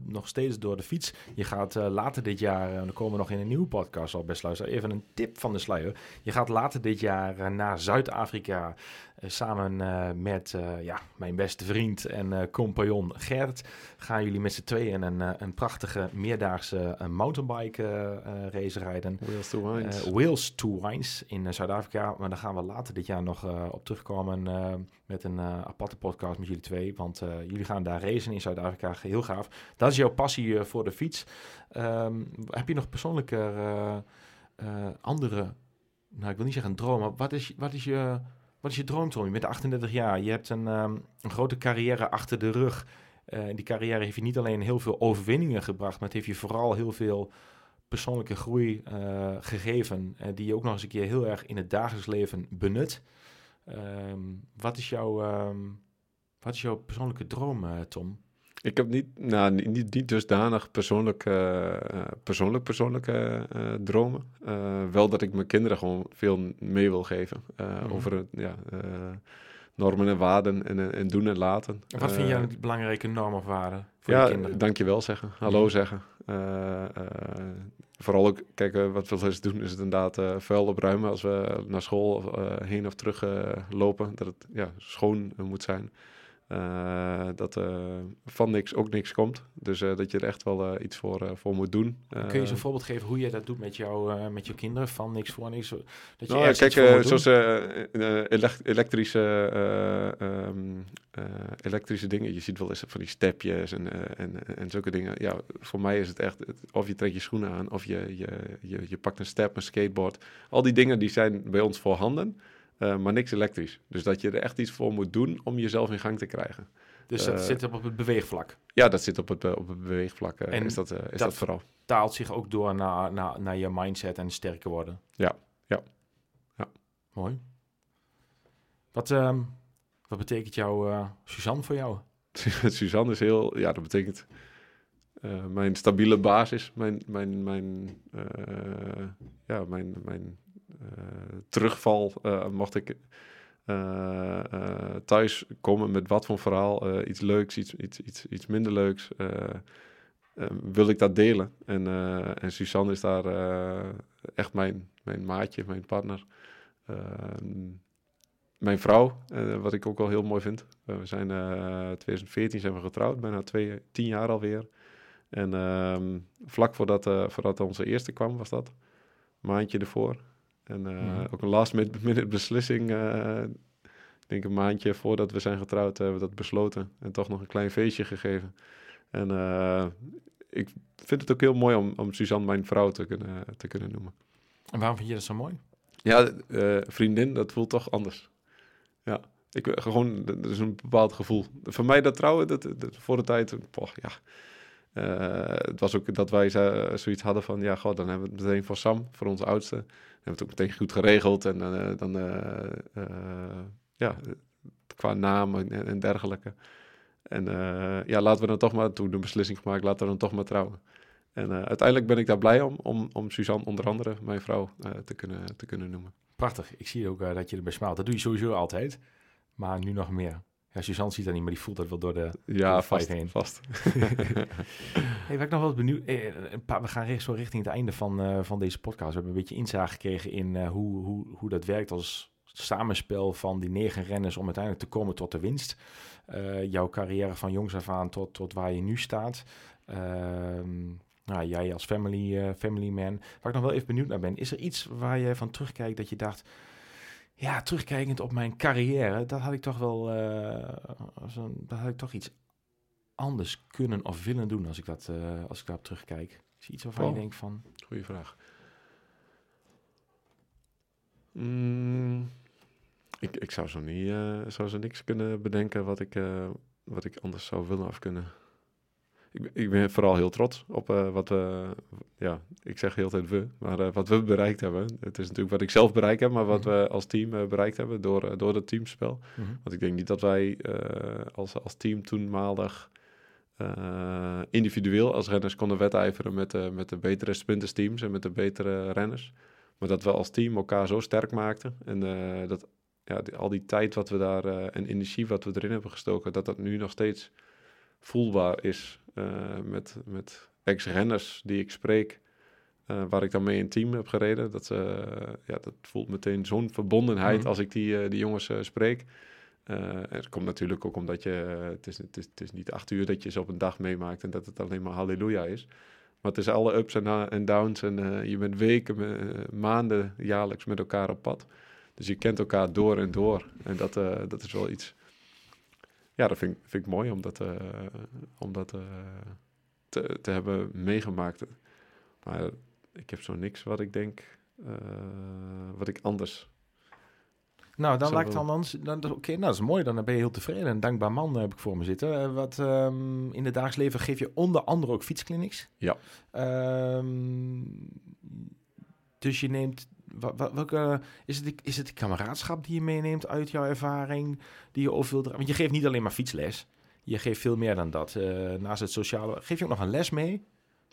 nog steeds door de fiets. Je gaat later dit jaar, en dan komen we nog in een nieuwe podcast al best luisteren, even een tip van de sluier. Je gaat later dit jaar naar Zuid-Afrika samen met ja, mijn beste vriend en compagnon Gert. Gaan jullie met z'n tweeën een, een prachtige meerdaagse mountainbike race rijden. Wheels to Wines. To Wines in Zuid-Afrika. Maar dan gaan we later dit jaar nog op terugkomen met een aparte podcast met jullie twee. Want jullie gaan daar racen in Zuid-Afrika. Heel gaaf. Dat is jouw passie voor de fiets. Um, heb je nog persoonlijke andere, nou ik wil niet zeggen een droom, maar wat is, wat is je... Wat is je droom, Tom? Je bent 38 jaar. Je hebt een, um, een grote carrière achter de rug. Uh, die carrière heeft je niet alleen heel veel overwinningen gebracht, maar het heeft je vooral heel veel persoonlijke groei uh, gegeven. Uh, die je ook nog eens een keer heel erg in het dagelijks leven benut. Um, wat, is jouw, um, wat is jouw persoonlijke droom, Tom? Ik heb niet, nou, niet, niet dusdanig persoonlijk, uh, persoonlijk persoonlijke uh, dromen. wel dat ik mijn kinderen gewoon veel mee wil geven. Mm. Over ja, normen en waarden en, en doen en laten. En wat vind jij een belangrijke norm of waarden voor ja, je kinderen? dankjewel zeggen, hallo mm. zeggen. vooral ook, kijk, wat we eens doen is het inderdaad vuil opruimen als we naar school heen of terug lopen. Dat het ja, schoon moet zijn. Uh, dat uh, van niks ook niks komt. Dus uh, dat je er echt wel iets voor, voor moet doen. Kun je eens een voorbeeld geven hoe je dat doet met, jou, met je kinderen? Van niks voor niks? Dat je nou, kijk, zoals elektrische, um, elektrische dingen. Je ziet wel eens van die stepjes en, en, en zulke dingen. Ja, voor mij is het echt, of je trekt je schoenen aan, of je, je, je, je pakt een step, een skateboard. Al die dingen die zijn bij ons voorhanden. Uh, maar niks elektrisch. Dus dat je er echt iets voor moet doen om jezelf in gang te krijgen. Dus dat uh, zit op het beweegvlak? Ja, dat zit op het, op het beweegvlak. En is dat, is dat, dat, vooral. taalt zich ook door naar, naar, naar je mindset en sterker worden? Ja, ja. ja. Mooi. Wat, um, wat betekent jouw Suzanne voor jou? (laughs) Suzanne is heel... Ja, dat betekent... mijn stabiele basis, mijn, mijn, mijn, ja, mijn, mijn eh, terugval, eh, mocht ik uh, thuis komen met wat voor verhaal, iets leuks, iets, iets, iets, iets minder leuks, wil ik dat delen. En, en Suzanne is daar echt mijn, mijn maatje, mijn partner. Ehm, mijn vrouw, eh, wat ik ook wel heel mooi vind. Eh, we zijn eh 2014 zijn we getrouwd, bijna twee, tien jaar alweer. En ehm, vlak voordat, eh, voordat onze eerste kwam, was dat. Maandje ervoor. En eh, Mhm. ook een last (laughs) minute beslissing. eh, ik denk een maandje voordat we zijn getrouwd, hebben we dat besloten. En toch nog een klein feestje gegeven. En eh, ik vind het ook heel mooi om, om Suzanne mijn vrouw te kunnen, te kunnen noemen. En waarom vind je dat zo mooi? Ja, vriendin, dat voelt toch anders. Ja, ik gewoon, dat is een bepaald gevoel. Voor mij dat trouwen, dat, dat voor de tijd, poh, ja. Het was ook dat wij zo- zoiets hadden van, ja, god, dan hebben we het meteen voor Sam, voor onze oudste. Hebben het ook meteen goed geregeld en eh, dan, eh, eh, ja, qua naam en, dergelijke. En ja, laten we dan toch maar, toen de beslissing gemaakt, laten we dan toch maar trouwen. En uiteindelijk ben ik daar blij om, om, om Suzanne onder andere, mijn vrouw, te, kunnen, te kunnen noemen. Prachtig. Ik zie ook dat je erbij smaalt. Dat doe je sowieso altijd. Maar nu nog meer. Ja, Suzanne ziet dat niet, maar die voelt dat wel door de... Ja, de vast, fight heen. vast. (laughs) Hey, waar ik nog wel eens benieuwd... eh, een paar, we gaan recht zo richting het einde van, eh, van deze podcast. We hebben een beetje inzage gekregen in eh, hoe, hoe, hoe dat werkt als samenspel van die negen renners om uiteindelijk te komen tot de winst. Eh, jouw carrière van jongs af aan tot, tot waar je nu staat. Ehm, nou, jij als family, eh, family man. Waar ik nog wel even benieuwd naar ben. Is er iets waar je van terugkijkt dat je dacht... Ja, terugkijkend op mijn carrière, dat had ik toch wel... eh, dat had ik toch iets anders kunnen of willen doen als ik, dat, eh, als ik daarop terugkijk? Is iets waarvan je Oh. denkt van... Goeie vraag. Mm, ik, ik zou zo, niet, eh, zou zo niks kunnen bedenken wat ik, wat ik anders zou willen of kunnen. Ik, ben- ik ben vooral heel trots op eh, wat we, ja, ik zeg heel tijd we, maar eh, wat we bereikt hebben. Het is natuurlijk wat ik zelf bereikt heb, maar wat Mhm. we als team eh, bereikt hebben door, eh, door het teamspel. Want ik denk niet dat wij eh, als, als team toenmalig eh, individueel als renners konden wedijveren met, de met de betere sprintersteams en met de betere renners. Maar dat we als team elkaar zo sterk maakten. En eh, dat ja, die- al die tijd wat we daar eh, en energie wat we erin hebben gestoken, dat dat nu nog steeds voelbaar is eh, met, met ex-renners die ik spreek. eh, waar ik dan mee in team heb gereden. Dat, eh, ja, dat voelt meteen zo'n verbondenheid Mhm. als ik die, die jongens spreek. En het komt natuurlijk ook omdat je, het, is, het, is, het is niet acht uur dat je ze op een dag meemaakt en dat het alleen maar halleluja is. Maar het is alle ups en, downs en je bent weken, maanden jaarlijks met elkaar op pad. Dus je kent elkaar door en door. En dat, dat is wel iets, ja, dat vind, ik- vind ik mooi om dat, eh, om dat eh, te, te hebben meegemaakt. Maar ik heb zo niks wat ik denk, eh, wat ik anders Nou, dan wel. dan... anders- dan Oké, nou, dat is mooi. Dan ben je heel tevreden. Een dankbaar man heb ik voor me zitten. Wat, ehm, in het dagelijks leven geef je onder andere ook fietsclinics. Ja. Ehm, dus je neemt... welke, is, het, is het kameraadschap die je meeneemt uit jouw ervaring? Die je over wil dra- Want je geeft niet alleen maar fietsles. Je geeft veel meer dan dat. Eh, naast het sociale... Geef je ook nog een les mee?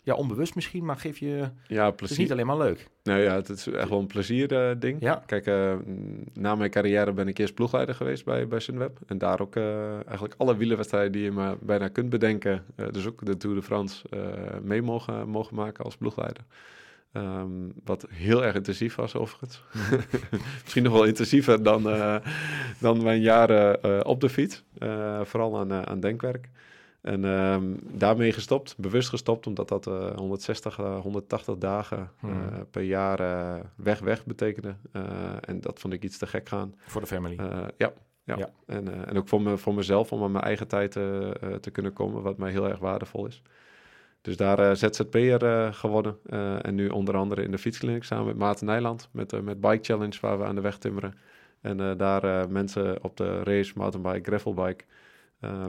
Ja, onbewust misschien, maar geef je... Ja, Het is plezier. niet alleen maar leuk. Nou ja, het is echt wel een plezier eh, ding. Ja. Kijk, eh, na mijn carrière ben ik eerst ploegleider geweest bij, bij Sunweb. En daar ook eh, eigenlijk alle wielerwedstrijden die je maar bijna kunt bedenken. dus ook de Tour de France mee mogen, mogen maken als ploegleider. Ehm, wat heel erg intensief was overigens. (laughs) Misschien nog wel intensiever dan, eh, dan mijn jaren eh, op de fiets. Eh, vooral aan, aan denkwerk. En ehm, daarmee gestopt, bewust gestopt, omdat dat eh, 160, eh, 180 dagen Hmm. per jaar weg weg betekende. En dat vond ik iets te gek gaan. Voor de family. Ja, ja. Ja. En, en ook voor, me, voor mezelf, om aan mijn eigen tijd te kunnen komen, wat mij heel erg waardevol is. Dus daar eh ZZP'er eh geworden. Eh, en nu onder andere in de fietskliniek samen met Maarten Nijland. Met, met Bike Challenge, waar we aan de weg timmeren. En daar mensen op de race, mountainbike, gravelbike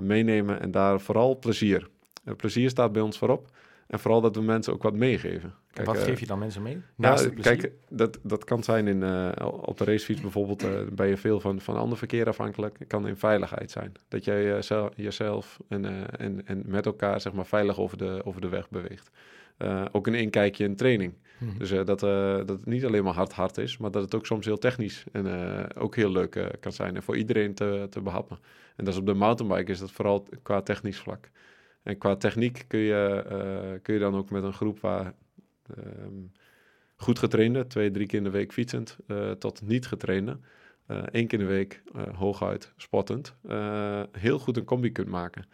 meenemen. En daar vooral plezier. Plezier staat bij ons voorop. En vooral dat we mensen ook wat meegeven. En wat eh, geef je dan mensen mee? Naast plezier? kijk, dat, dat kan zijn in, eh, op de racefiets bijvoorbeeld, eh, ben je veel van, van ander verkeer afhankelijk. Het kan in veiligheid zijn. Dat jij zel- jezelf en, en, en met elkaar zeg maar, veilig over de, over de weg beweegt. Ook een inkijkje in training. Mhm. Dus dat, dat het niet alleen maar hard hard is, maar dat het ook soms heel technisch en ook heel leuk kan zijn. En voor iedereen te, te behappen. En dat is op de mountainbike is dat vooral qua technisch vlak. En qua techniek kun je, eh, kun je dan ook met een groep waar ehm, goed getrainde, twee, drie keer in de week fietsend, eh, tot niet getrainde. eh één keer in de week hooguit sportend. eh, heel goed een combi kunt maken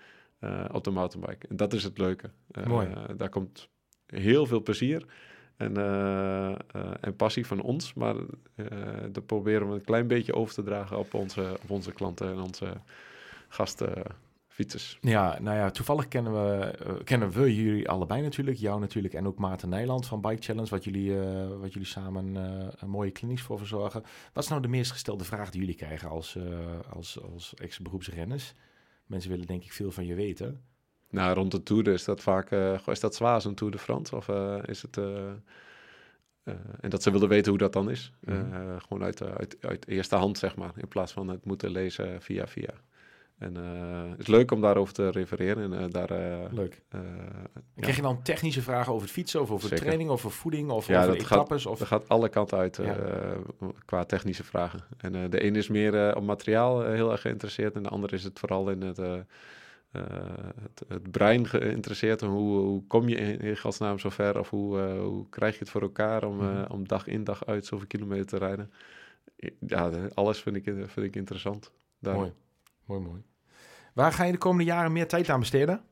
op de mountainbike. En dat is het leuke. Mooi. daar komt heel veel plezier en, en passie van ons. Maar eh dat proberen we een klein beetje over te dragen op onze, op onze klanten en onze Ja, nou ja, toevallig kennen we, eh, kennen we jullie allebei natuurlijk. Jou natuurlijk en ook Maarten Nijland van Bike Challenge, wat jullie, eh, wat jullie samen eh, een mooie klinieks voor verzorgen. Wat is nou de meest gestelde vraag die jullie krijgen als, als, als ex-beroepsrenners? Mensen willen denk ik veel van je weten. Nou, rond de Tour is dat vaak... is dat zwaar, zo'n Tour de France? Of is het... en dat ze wilden weten hoe dat dan is. Mhm. gewoon uit, uit, uit eerste hand, zeg maar. In plaats van het moeten lezen via via. En eh, het is leuk om daarover te refereren. En eh, daar... eh, Leuk. Krijg je dan technische vragen over het fietsen, of over Zeker. training, over voeding, of Ja, over dat gaat- etappes? Of... Dat gaat alle kanten uit Ja. eh, qua technische vragen. En eh, de ene is meer eh, op materiaal heel erg geïnteresseerd. En de andere is het vooral in het, het, het brein geïnteresseerd. En hoe, hoe kom je in, in godsnaam zo ver? Of hoe, hoe krijg je het voor elkaar om, eh, Mhm. om dag in dag uit zoveel kilometer te rijden? Ja, alles vind ik, vind ik interessant. Daar. Mooi, mooi, mooi. Waar ga je de komende jaren meer tijd aan besteden?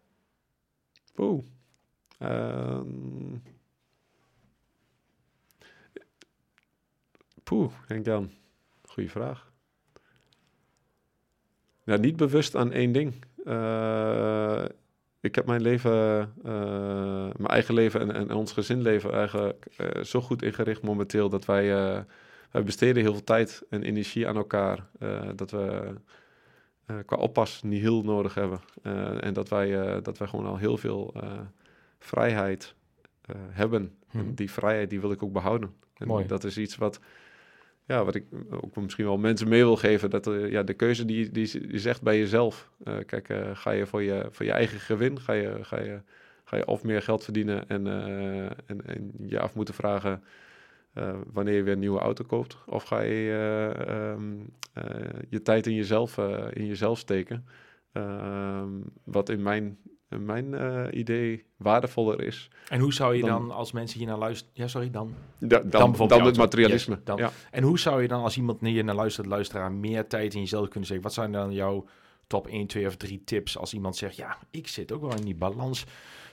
Oeh. Ehm. Poeh, denk dan. Goeie vraag. Ja, niet bewust aan één ding. Eh, ik heb mijn leven, eh, mijn eigen leven en, en ons gezinleven eigenlijk eh, zo goed ingericht momenteel dat wij, wij besteden heel veel tijd en energie aan elkaar. dat we qua oppas niet heel nodig hebben. Eh, en dat wij, eh, dat wij gewoon al heel veel eh, vrijheid eh, hebben. Mhm. En die vrijheid die wil ik ook behouden. En Mooi. dat is iets wat, ja, wat ik ook misschien wel mensen mee wil geven. Dat eh, ja, de keuze die, die, is- echt bij jezelf. Eh, kijk, eh, ga je voor, je voor je eigen gewin, ga je, ga je, ga je of meer geld verdienen en, eh, en, en je af moeten vragen eh, wanneer je weer een nieuwe auto koopt. Of ga je eh, ehm, eh, je tijd in jezelf, in jezelf steken. Ehm, wat in mijn, in mijn idee waardevoller is En hoe zou je dan, Dan- als mensen hier naar luisteren... Ja, sorry, dan... da- dan, dan, bijvoorbeeld je het materialisme. Yes, dan. ja. En hoe zou je dan, als iemand hier naar luistert, luisteraar, meer tijd in jezelf kunnen steken? Wat zijn dan jouw top 1, 2 of 3 tips als iemand zegt, ja, ik zit ook wel in die balans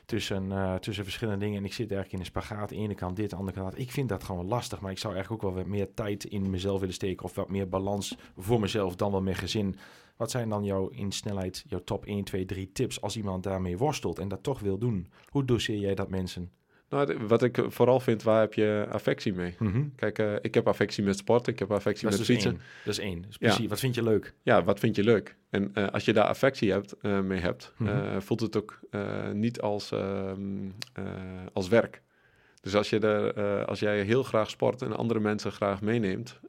tussen, eh, tussen verschillende dingen en ik zit eigenlijk in een spagaat, de ene kant dit, de andere kant. Ik vind dat gewoon lastig, maar ik zou eigenlijk ook wel wat meer tijd in mezelf willen steken of wat meer balans voor mezelf dan wel met gezin. Wat zijn dan jouw, in snelheid, jouw top 1, 2, 3 tips als iemand daarmee worstelt en dat toch wil doen? Hoe doseer jij dat mensen? Nou, wat ik vooral vind, waar heb je affectie mee? Kijk, eh, ik heb affectie met sport, ik heb affectie met dus fietsen. één. Dat is één. Precies, wat vind je leuk? Ja, wat vind je leuk? En eh, als je daar affectie hebt, eh, mee hebt, Mhm. voelt het ook niet als, ehm, eh, als werk. Dus als, je er, als jij heel graag sport en andere mensen graag meeneemt,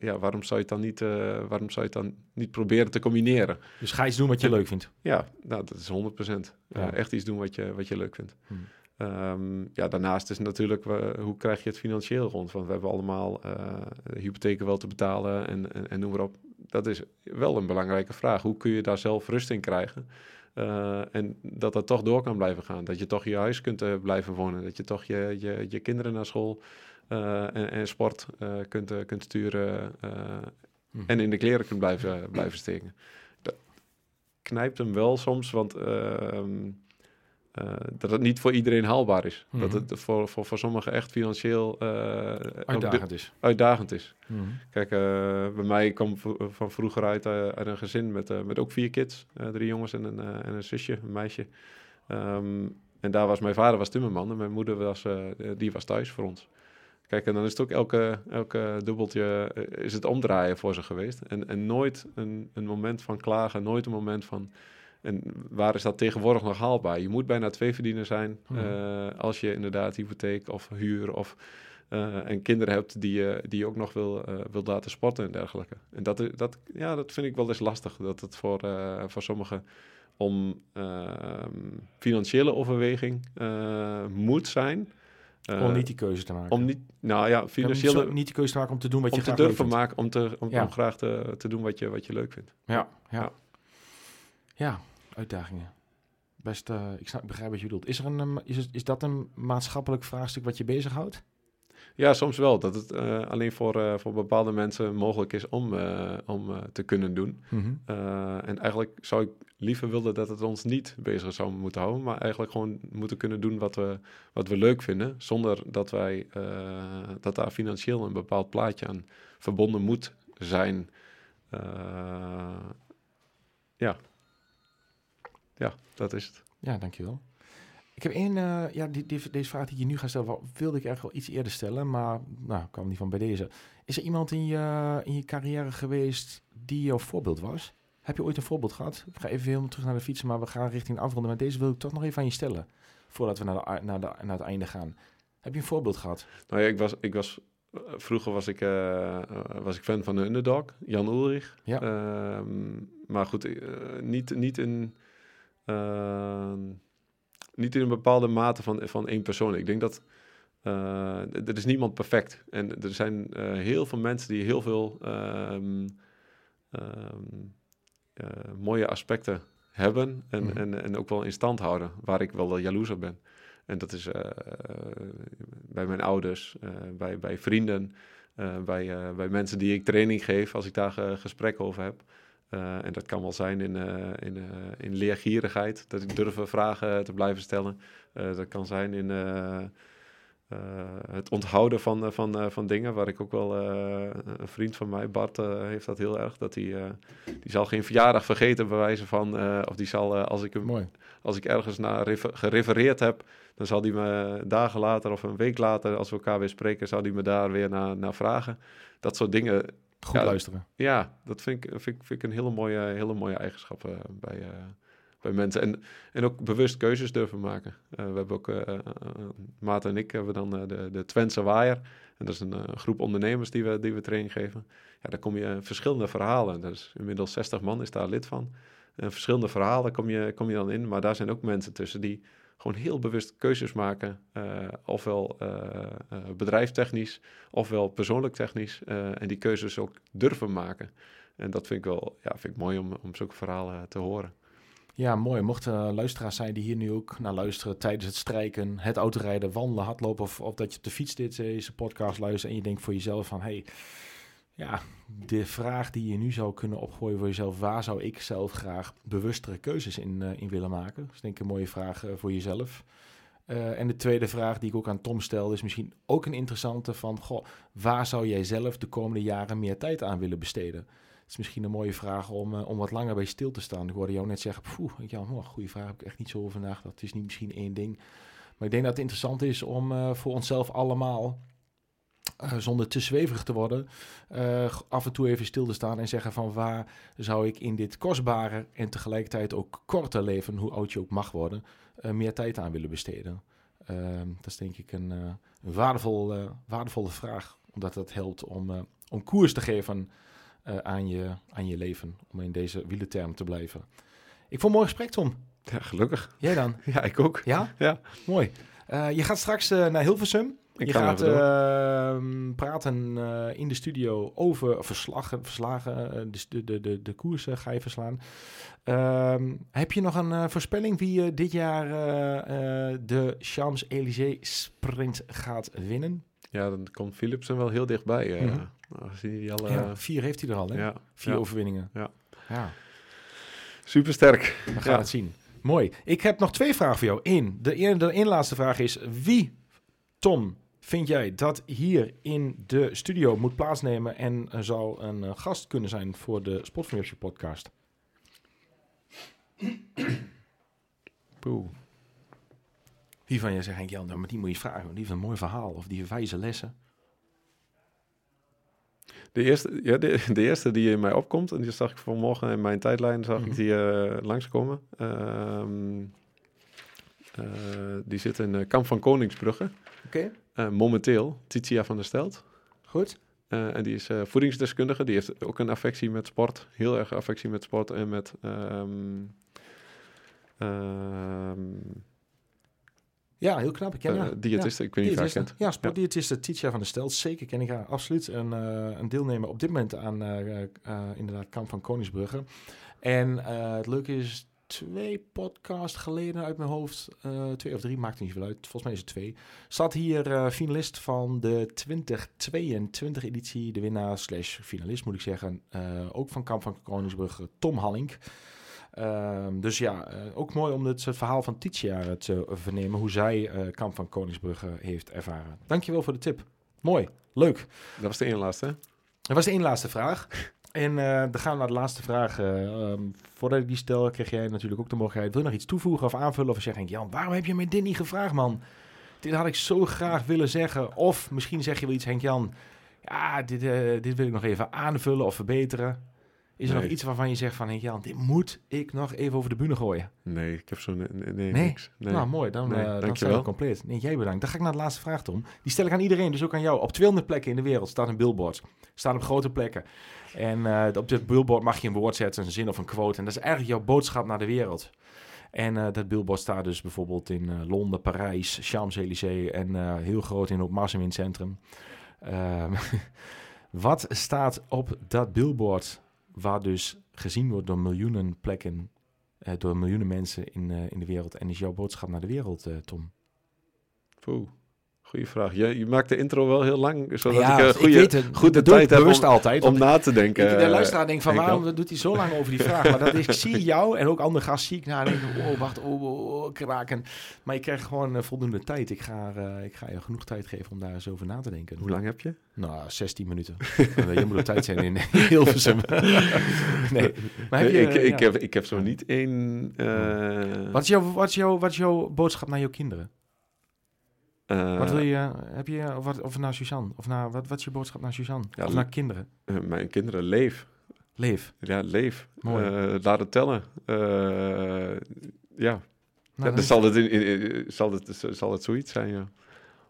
ja, waarom zou je het dan niet, waarom zou je het dan niet proberen te combineren? Dus ga iets doen wat je leuk vindt. Ja, nou, dat is 100%. Eh, Ja. echt iets doen wat je, wat je leuk vindt. Hmm. Ehm, ja, daarnaast is natuurlijk, we- hoe krijg je het financieel rond? Want we hebben allemaal eh, hypotheken wel te betalen en, en, en noem maar op. Dat is wel een belangrijke vraag. Hoe kun je daar zelf rust in krijgen? Eh, en dat dat toch door kan blijven gaan. Dat je toch je huis kunt eh, blijven wonen. Dat je toch je, je, je kinderen naar school eh, en, en sport eh, kunt, eh, kunt sturen. eh, Mhm. en in de kleren kunt blijven, blijven steken. Dat knijpt hem wel soms, want ehm, eh, dat het niet voor iedereen haalbaar is. Dat Mhm. het voor, voor, voor sommigen echt financieel eh, Uitdagend is. uitdagend is. Mhm. Kijk, eh, bij mij kwam van vroeger uit, uit een gezin met, met ook vier kids. Drie jongens en een, en een zusje, een meisje. Ehm, en daar was mijn vader was timmerman en mijn moeder was, die was thuis voor ons. Kijk, en dan is het ook elke, elke dubbeltje is het omdraaien voor ze geweest. En, en nooit een, een moment van klagen, nooit een moment van... En waar is dat tegenwoordig nog haalbaar? Je moet bijna twee verdiener zijn Mhm. eh, als je inderdaad hypotheek of huur of eh, en kinderen hebt die je, die je ook nog wil, eh, wil laten sporten en dergelijke. En dat, dat, ja, dat vind ik wel eens lastig. Dat het voor, voor sommigen om ehm, financiële overweging moet zijn. Om niet die keuze te maken. om niet, nou ja, Ja, financiële, niet, niet die keuze te maken om te doen wat om je te graag leuk durven vindt. maken, om, te, om, Ja. om graag te, te doen wat je, wat je leuk vindt. Ja, ja. Ja. Uitdagingen. Best, eh, ik, snap, ik begrijp wat je bedoelt. Is, er een, ehm, is, is dat een maatschappelijk vraagstuk wat je bezighoudt? Ja, soms wel. Dat het eh, alleen voor, eh, voor bepaalde mensen mogelijk is om, eh, om eh, te kunnen doen. Mhm. Eh, en eigenlijk zou ik liever willen dat het ons niet bezig zou moeten houden, maar eigenlijk gewoon moeten kunnen doen wat we, wat we leuk vinden, zonder dat wij eh, dat daar financieel een bepaald plaatje aan verbonden moet zijn. Eh, ja. Ja, dat is het. Ja, dankjewel. Ik heb één, eh, ja, die, die- deze vraag die je nu ga stellen, wilde ik eigenlijk wel iets eerder stellen, maar nou, kwam niet van bij deze. Is er iemand in je, in je carrière geweest die jouw voorbeeld was? Heb je ooit een voorbeeld gehad? Ik ga even helemaal terug naar de fietsen, maar we gaan richting afronden. Maar deze wil ik toch nog even aan je stellen, voordat we naar, de, naar, de, naar het einde gaan. Heb je een voorbeeld gehad? Nou ja, ik was, ik was, vroeger was ik, eh, was ik fan van de underdog, Jan Ulrich. Ja. Ehm, maar goed, eh, niet, niet, in, ehm, niet in een bepaalde mate van, van één persoon. Ik denk dat d- er is niemand perfect. En er zijn eh, heel veel mensen die heel veel ehm, ehm, eh, mooie aspecten hebben en, Mhm. en, en ook wel in stand houden, waar ik wel jaloers op ben. En dat is bij mijn ouders, bij, bij vrienden, bij, bij mensen die ik training geef als ik daar ge- gesprekken over heb. Eh, en dat kan wel zijn in, eh, in, eh, in leergierigheid, dat ik durf vragen te blijven stellen. Dat kan zijn in het onthouden van, van, van dingen, waar ik ook wel een vriend van mij, Bart, heeft dat heel erg. Dat hij, die zal geen verjaardag vergeten, bij wijze van, of die zal, als ik hem Mooi. als ik ergens naar refer- gerefereerd heb, dan zal hij me dagen later of een week later, als we elkaar weer spreken, zal hij me daar weer naar, naar vragen. Dat soort dingen, Goed Ja, luisteren. ja, dat vind ik, vind, ik- vind ik een hele mooie, hele mooie eigenschap eh, bij, eh, bij mensen. En, en ook bewust keuzes durven maken. Eh, we hebben ook, Maarten en ik hebben dan de, de Twentse Waaier. En dat is een groep ondernemers die we, die we training geven. Ja, daar kom je verschillende verhalen. Is inmiddels 60 man is daar lid van. En verschillende verhalen kom je, kom je dan in. Maar daar zijn ook mensen tussen die gewoon heel bewust keuzes maken. eh, ofwel eh, eh, bedrijfstechnisch, ofwel persoonlijk technisch. en die keuzes ook durven maken. En dat vind ik wel ja, vind ik mooi om, om zulke verhalen te horen. Ja, mooi. Mochten er luisteraars zijn die hier nu ook naar luisteren tijdens het strijken, het autorijden, wandelen, hardlopen of, dat je op de fiets dit, deze podcast luistert en je denkt voor jezelf van, hey, ja, de vraag die je nu zou kunnen opgooien voor jezelf, waar zou ik zelf graag bewustere keuzes in, eh, in willen maken? Dat is denk ik een mooie vraag eh, voor jezelf. Eh, en de tweede vraag die ik ook aan Tom stel, is misschien ook een interessante van, goh, waar zou jij zelf de komende jaren meer tijd aan willen besteden? Het is misschien een mooie vraag om, om wat langer bij stil te staan. Ik hoorde jou net zeggen, poeh, ja, oh, goede vraag, heb ik echt niet zo nagedacht. Het is niet misschien één ding. Maar ik denk dat het interessant is om voor onszelf allemaal, zonder te zweverig te worden, eh, af en toe even stil te staan en zeggen van waar zou ik in dit kostbare en tegelijkertijd ook korte leven, hoe oud je ook mag worden, eh, meer tijd aan willen besteden. Ehm, dat is denk ik een, eh, een waardevol, eh, waardevolle vraag, omdat dat helpt om, eh, om koers te geven eh, aan, je, aan je leven. Om in deze wielenterm te blijven. Ik vond een mooi gesprek, Tom. Ja, gelukkig. Jij dan? (laughs) Ja, ik ook. Ja? Ja. Mooi. Eh, je gaat straks eh, naar Hilversum. Ik je ga gaat ehm, praten eh, in de studio over verslagen, verslagen eh, de, de, de, de, de koers eh, ga je verslaan. Ehm, heb je nog een eh, voorspelling wie dit jaar de Champs-Élysées sprint gaat winnen? Ja, dan komt Philipsen wel heel dichtbij. Mhm. Aangezien hij al... ja, vier heeft hij er al, hè? ja, Vier ja. overwinningen. Ja. ja. Supersterk. We gaan het zien. Mooi. Ik heb nog twee vragen voor jou. Eén. De, de laatste vraag is: wie, Tom, vind jij dat hier in de studio moet plaatsnemen en zou een eh, gast kunnen zijn voor de Spotvermerkje podcast? (clears throat) Poeh. Wie van je zegt, Henk Jan, nou, maar die moet je vragen. want Die heeft een mooi verhaal of die heeft wijze lessen. De eerste, ja, de, de eerste die in mij opkomt, en die zag ik vanmorgen in mijn tijdlijn, zag Mhm. ik die eh, langskomen. Ehm, eh, die zit in eh, Kamp van Koningsbrugge. Oké, Eh, momenteel, Titia van der Stelt. goed. Eh, en die is eh, voedingsdeskundige. Die heeft ook een affectie met sport. Heel erg affectie met sport en met... ehm, ehm, Ja, heel knap. Ik ken haar. diëtiste. Ik weet niet of je haar kent. Ja, sportdiëtiste Titia van der Stelt. Zeker ken ik haar absoluut. Een, eh, een deelnemer op dit moment aan inderdaad Kamp van Koningsbrugge. En het leuke is, twee podcast geleden uit mijn hoofd. eh, twee of drie, maakt niet zoveel uit. Volgens mij is het twee. Zat hier eh, finalist van de 2022 editie. De winnaar slash finalist moet ik zeggen. eh, ook van Kamp van Koningsbrugge, Tom Hallink. Ehm, dus ja, ook mooi om het, het verhaal van Titia te vernemen. Hoe zij Kamp van Koningsbrugge heeft ervaren. Dankjewel voor de tip. Mooi, leuk. Dat was de ene laatste? Dat was de één laatste vraag. En eh, dan gaan we naar de laatste vraag. Eh, ehm, voordat ik die stel, kreeg jij natuurlijk ook de mogelijkheid. Wil je nog iets toevoegen of aanvullen? Of zeg je, Jan, waarom heb je mij dit niet gevraagd, man? Dit had ik zo graag willen zeggen. Of misschien zeg je wel iets, Henk-Jan. Ja, dit, eh, dit wil ik nog even aanvullen of verbeteren. Is er Nee. nog iets waarvan je zegt van, Henk-Jan, dit moet ik nog even over de bühne gooien? Nee, ik heb zo... Nee, nee, nee, niks. Nee. Nou, mooi. Dan, Nee, eh dan zijn dankjewel. we compleet. Nee, jij bedankt. Dan ga ik naar de laatste vraag, Tom. Die stel ik aan iedereen, dus ook aan jou. Op 200 plekken in de wereld staat een billboard. Staan op grote plekken. En eh, op dit billboard mag je een woord zetten, een zin of een quote. En dat is eigenlijk jouw boodschap naar de wereld. En eh, dat billboard staat dus bijvoorbeeld in eh, Londen, Parijs, Champs-Élysées en heel groot in Marsum in het centrum. Ehm, (laughs) wat staat op dat billboard waar dus gezien wordt door miljoenen plekken, door miljoenen mensen in, in de wereld? En is jouw boodschap naar de wereld, Tom? Poeh, goeie vraag. Je, je maakt de intro wel heel lang, zodat ja, ik goede, het. goede ik tijd heb om, altijd. om na te denken. ik, de eh, luisteraar denkt van waarom doet hij zo lang over die vraag? Maar dat is, ik zie jou en ook andere gasten zie ik nadenken. Oh, wacht, oh, oh, oh, kraken. Maar je krijgt gewoon eh, voldoende tijd. Ik ga, eh, ik ga je genoeg tijd geven om daar eens over na te denken. Hoe lang heb je? Nou, 16 minuten. (laughs) Je moet op tijd zijn in Hilversum. (laughs) nee, maar heb je, ik, ja. ik, heb, ik heb zo niet één... Wat is, jouw, wat, is jouw, wat is jouw boodschap naar jouw kinderen? Eh, wat wil je, heb je, of, wat, of naar Suzanne? Of naar, wat, wat is je boodschap naar Suzanne? Ja, of naar kinderen? eh, mijn kinderen, leef. Leef. Ja, leef. Mooi. Eh, laat het tellen. Eh, ja, Nou, ja dan zal het, in, in- in- zal, het, zal het zoiets zijn, ja.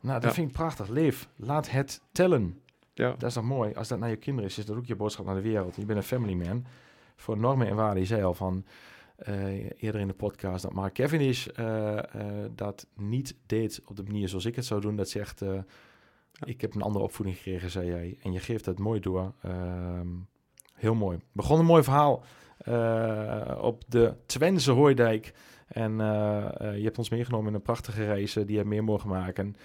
Nou, dat Ja. vind ik prachtig. Leef. Laat het tellen. Ja, Dat is toch mooi? Als dat naar je kinderen is, is dat ook je boodschap naar de wereld. Je bent een family man. Voor normen en waarden. Je zei al van eh, eerder in de podcast dat Mark Cavendish eh, dat niet deed op de manier zoals ik het zou doen. Dat zegt, ik heb een andere opvoeding gekregen, zei jij. En je geeft dat mooi door. Ehm, heel mooi. Begon een mooi verhaal op de Twense Hooidijk. En eh, eh, je hebt ons meegenomen in een prachtige reis eh, die je meer mogen maken.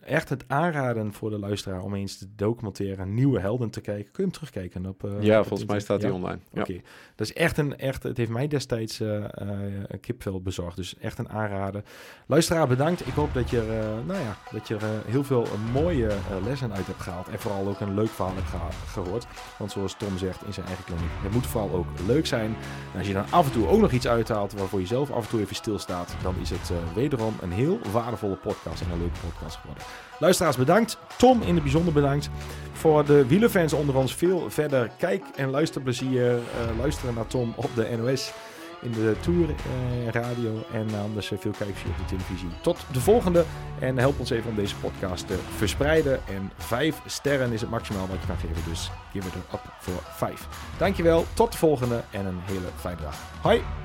Echt het aanraden voor de luisteraar om eens te documenteren, nieuwe helden te kijken. Kun je hem terugkijken op? op ja volgens mij staat Ja? die online. Ja. Oké, dat is echt een, echt, het heeft mij destijds een kipvel bezorgd. Dus echt een aanrader. Luisteraar, bedankt. Ik hoop dat je, er, nou ja, dat je er heel veel mooie lessen uit hebt gehaald. En vooral ook een leuk verhaal hebt gehoord. Want zoals Tom zegt in zijn eigen kliniek, het moet vooral ook leuk zijn. En als je dan af en toe ook nog iets uithaalt waarvoor je zelf af en toe even stilstaat, dan is het eh, wederom een heel waardevolle podcast en een leuke podcast geworden. Luisteraars, bedankt. Tom in het bijzonder bedankt. Voor de wielerfans onder ons veel verder kijk- en luisterplezier. eh, luisteren naar Tom op de NOS in de Tour eh, radio en anders veel kijkers op de televisie. Tot de volgende en help ons even om deze podcast te verspreiden. En vijf sterren is het maximaal wat je kan geven, dus give it up voor vijf. Dankjewel, tot de volgende en een hele fijne dag. Hoi!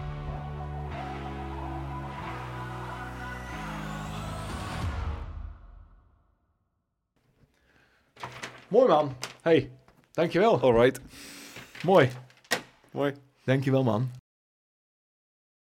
Mooi man. Hey, dankjewel. All right. Mooi. Mooi. Dankjewel man.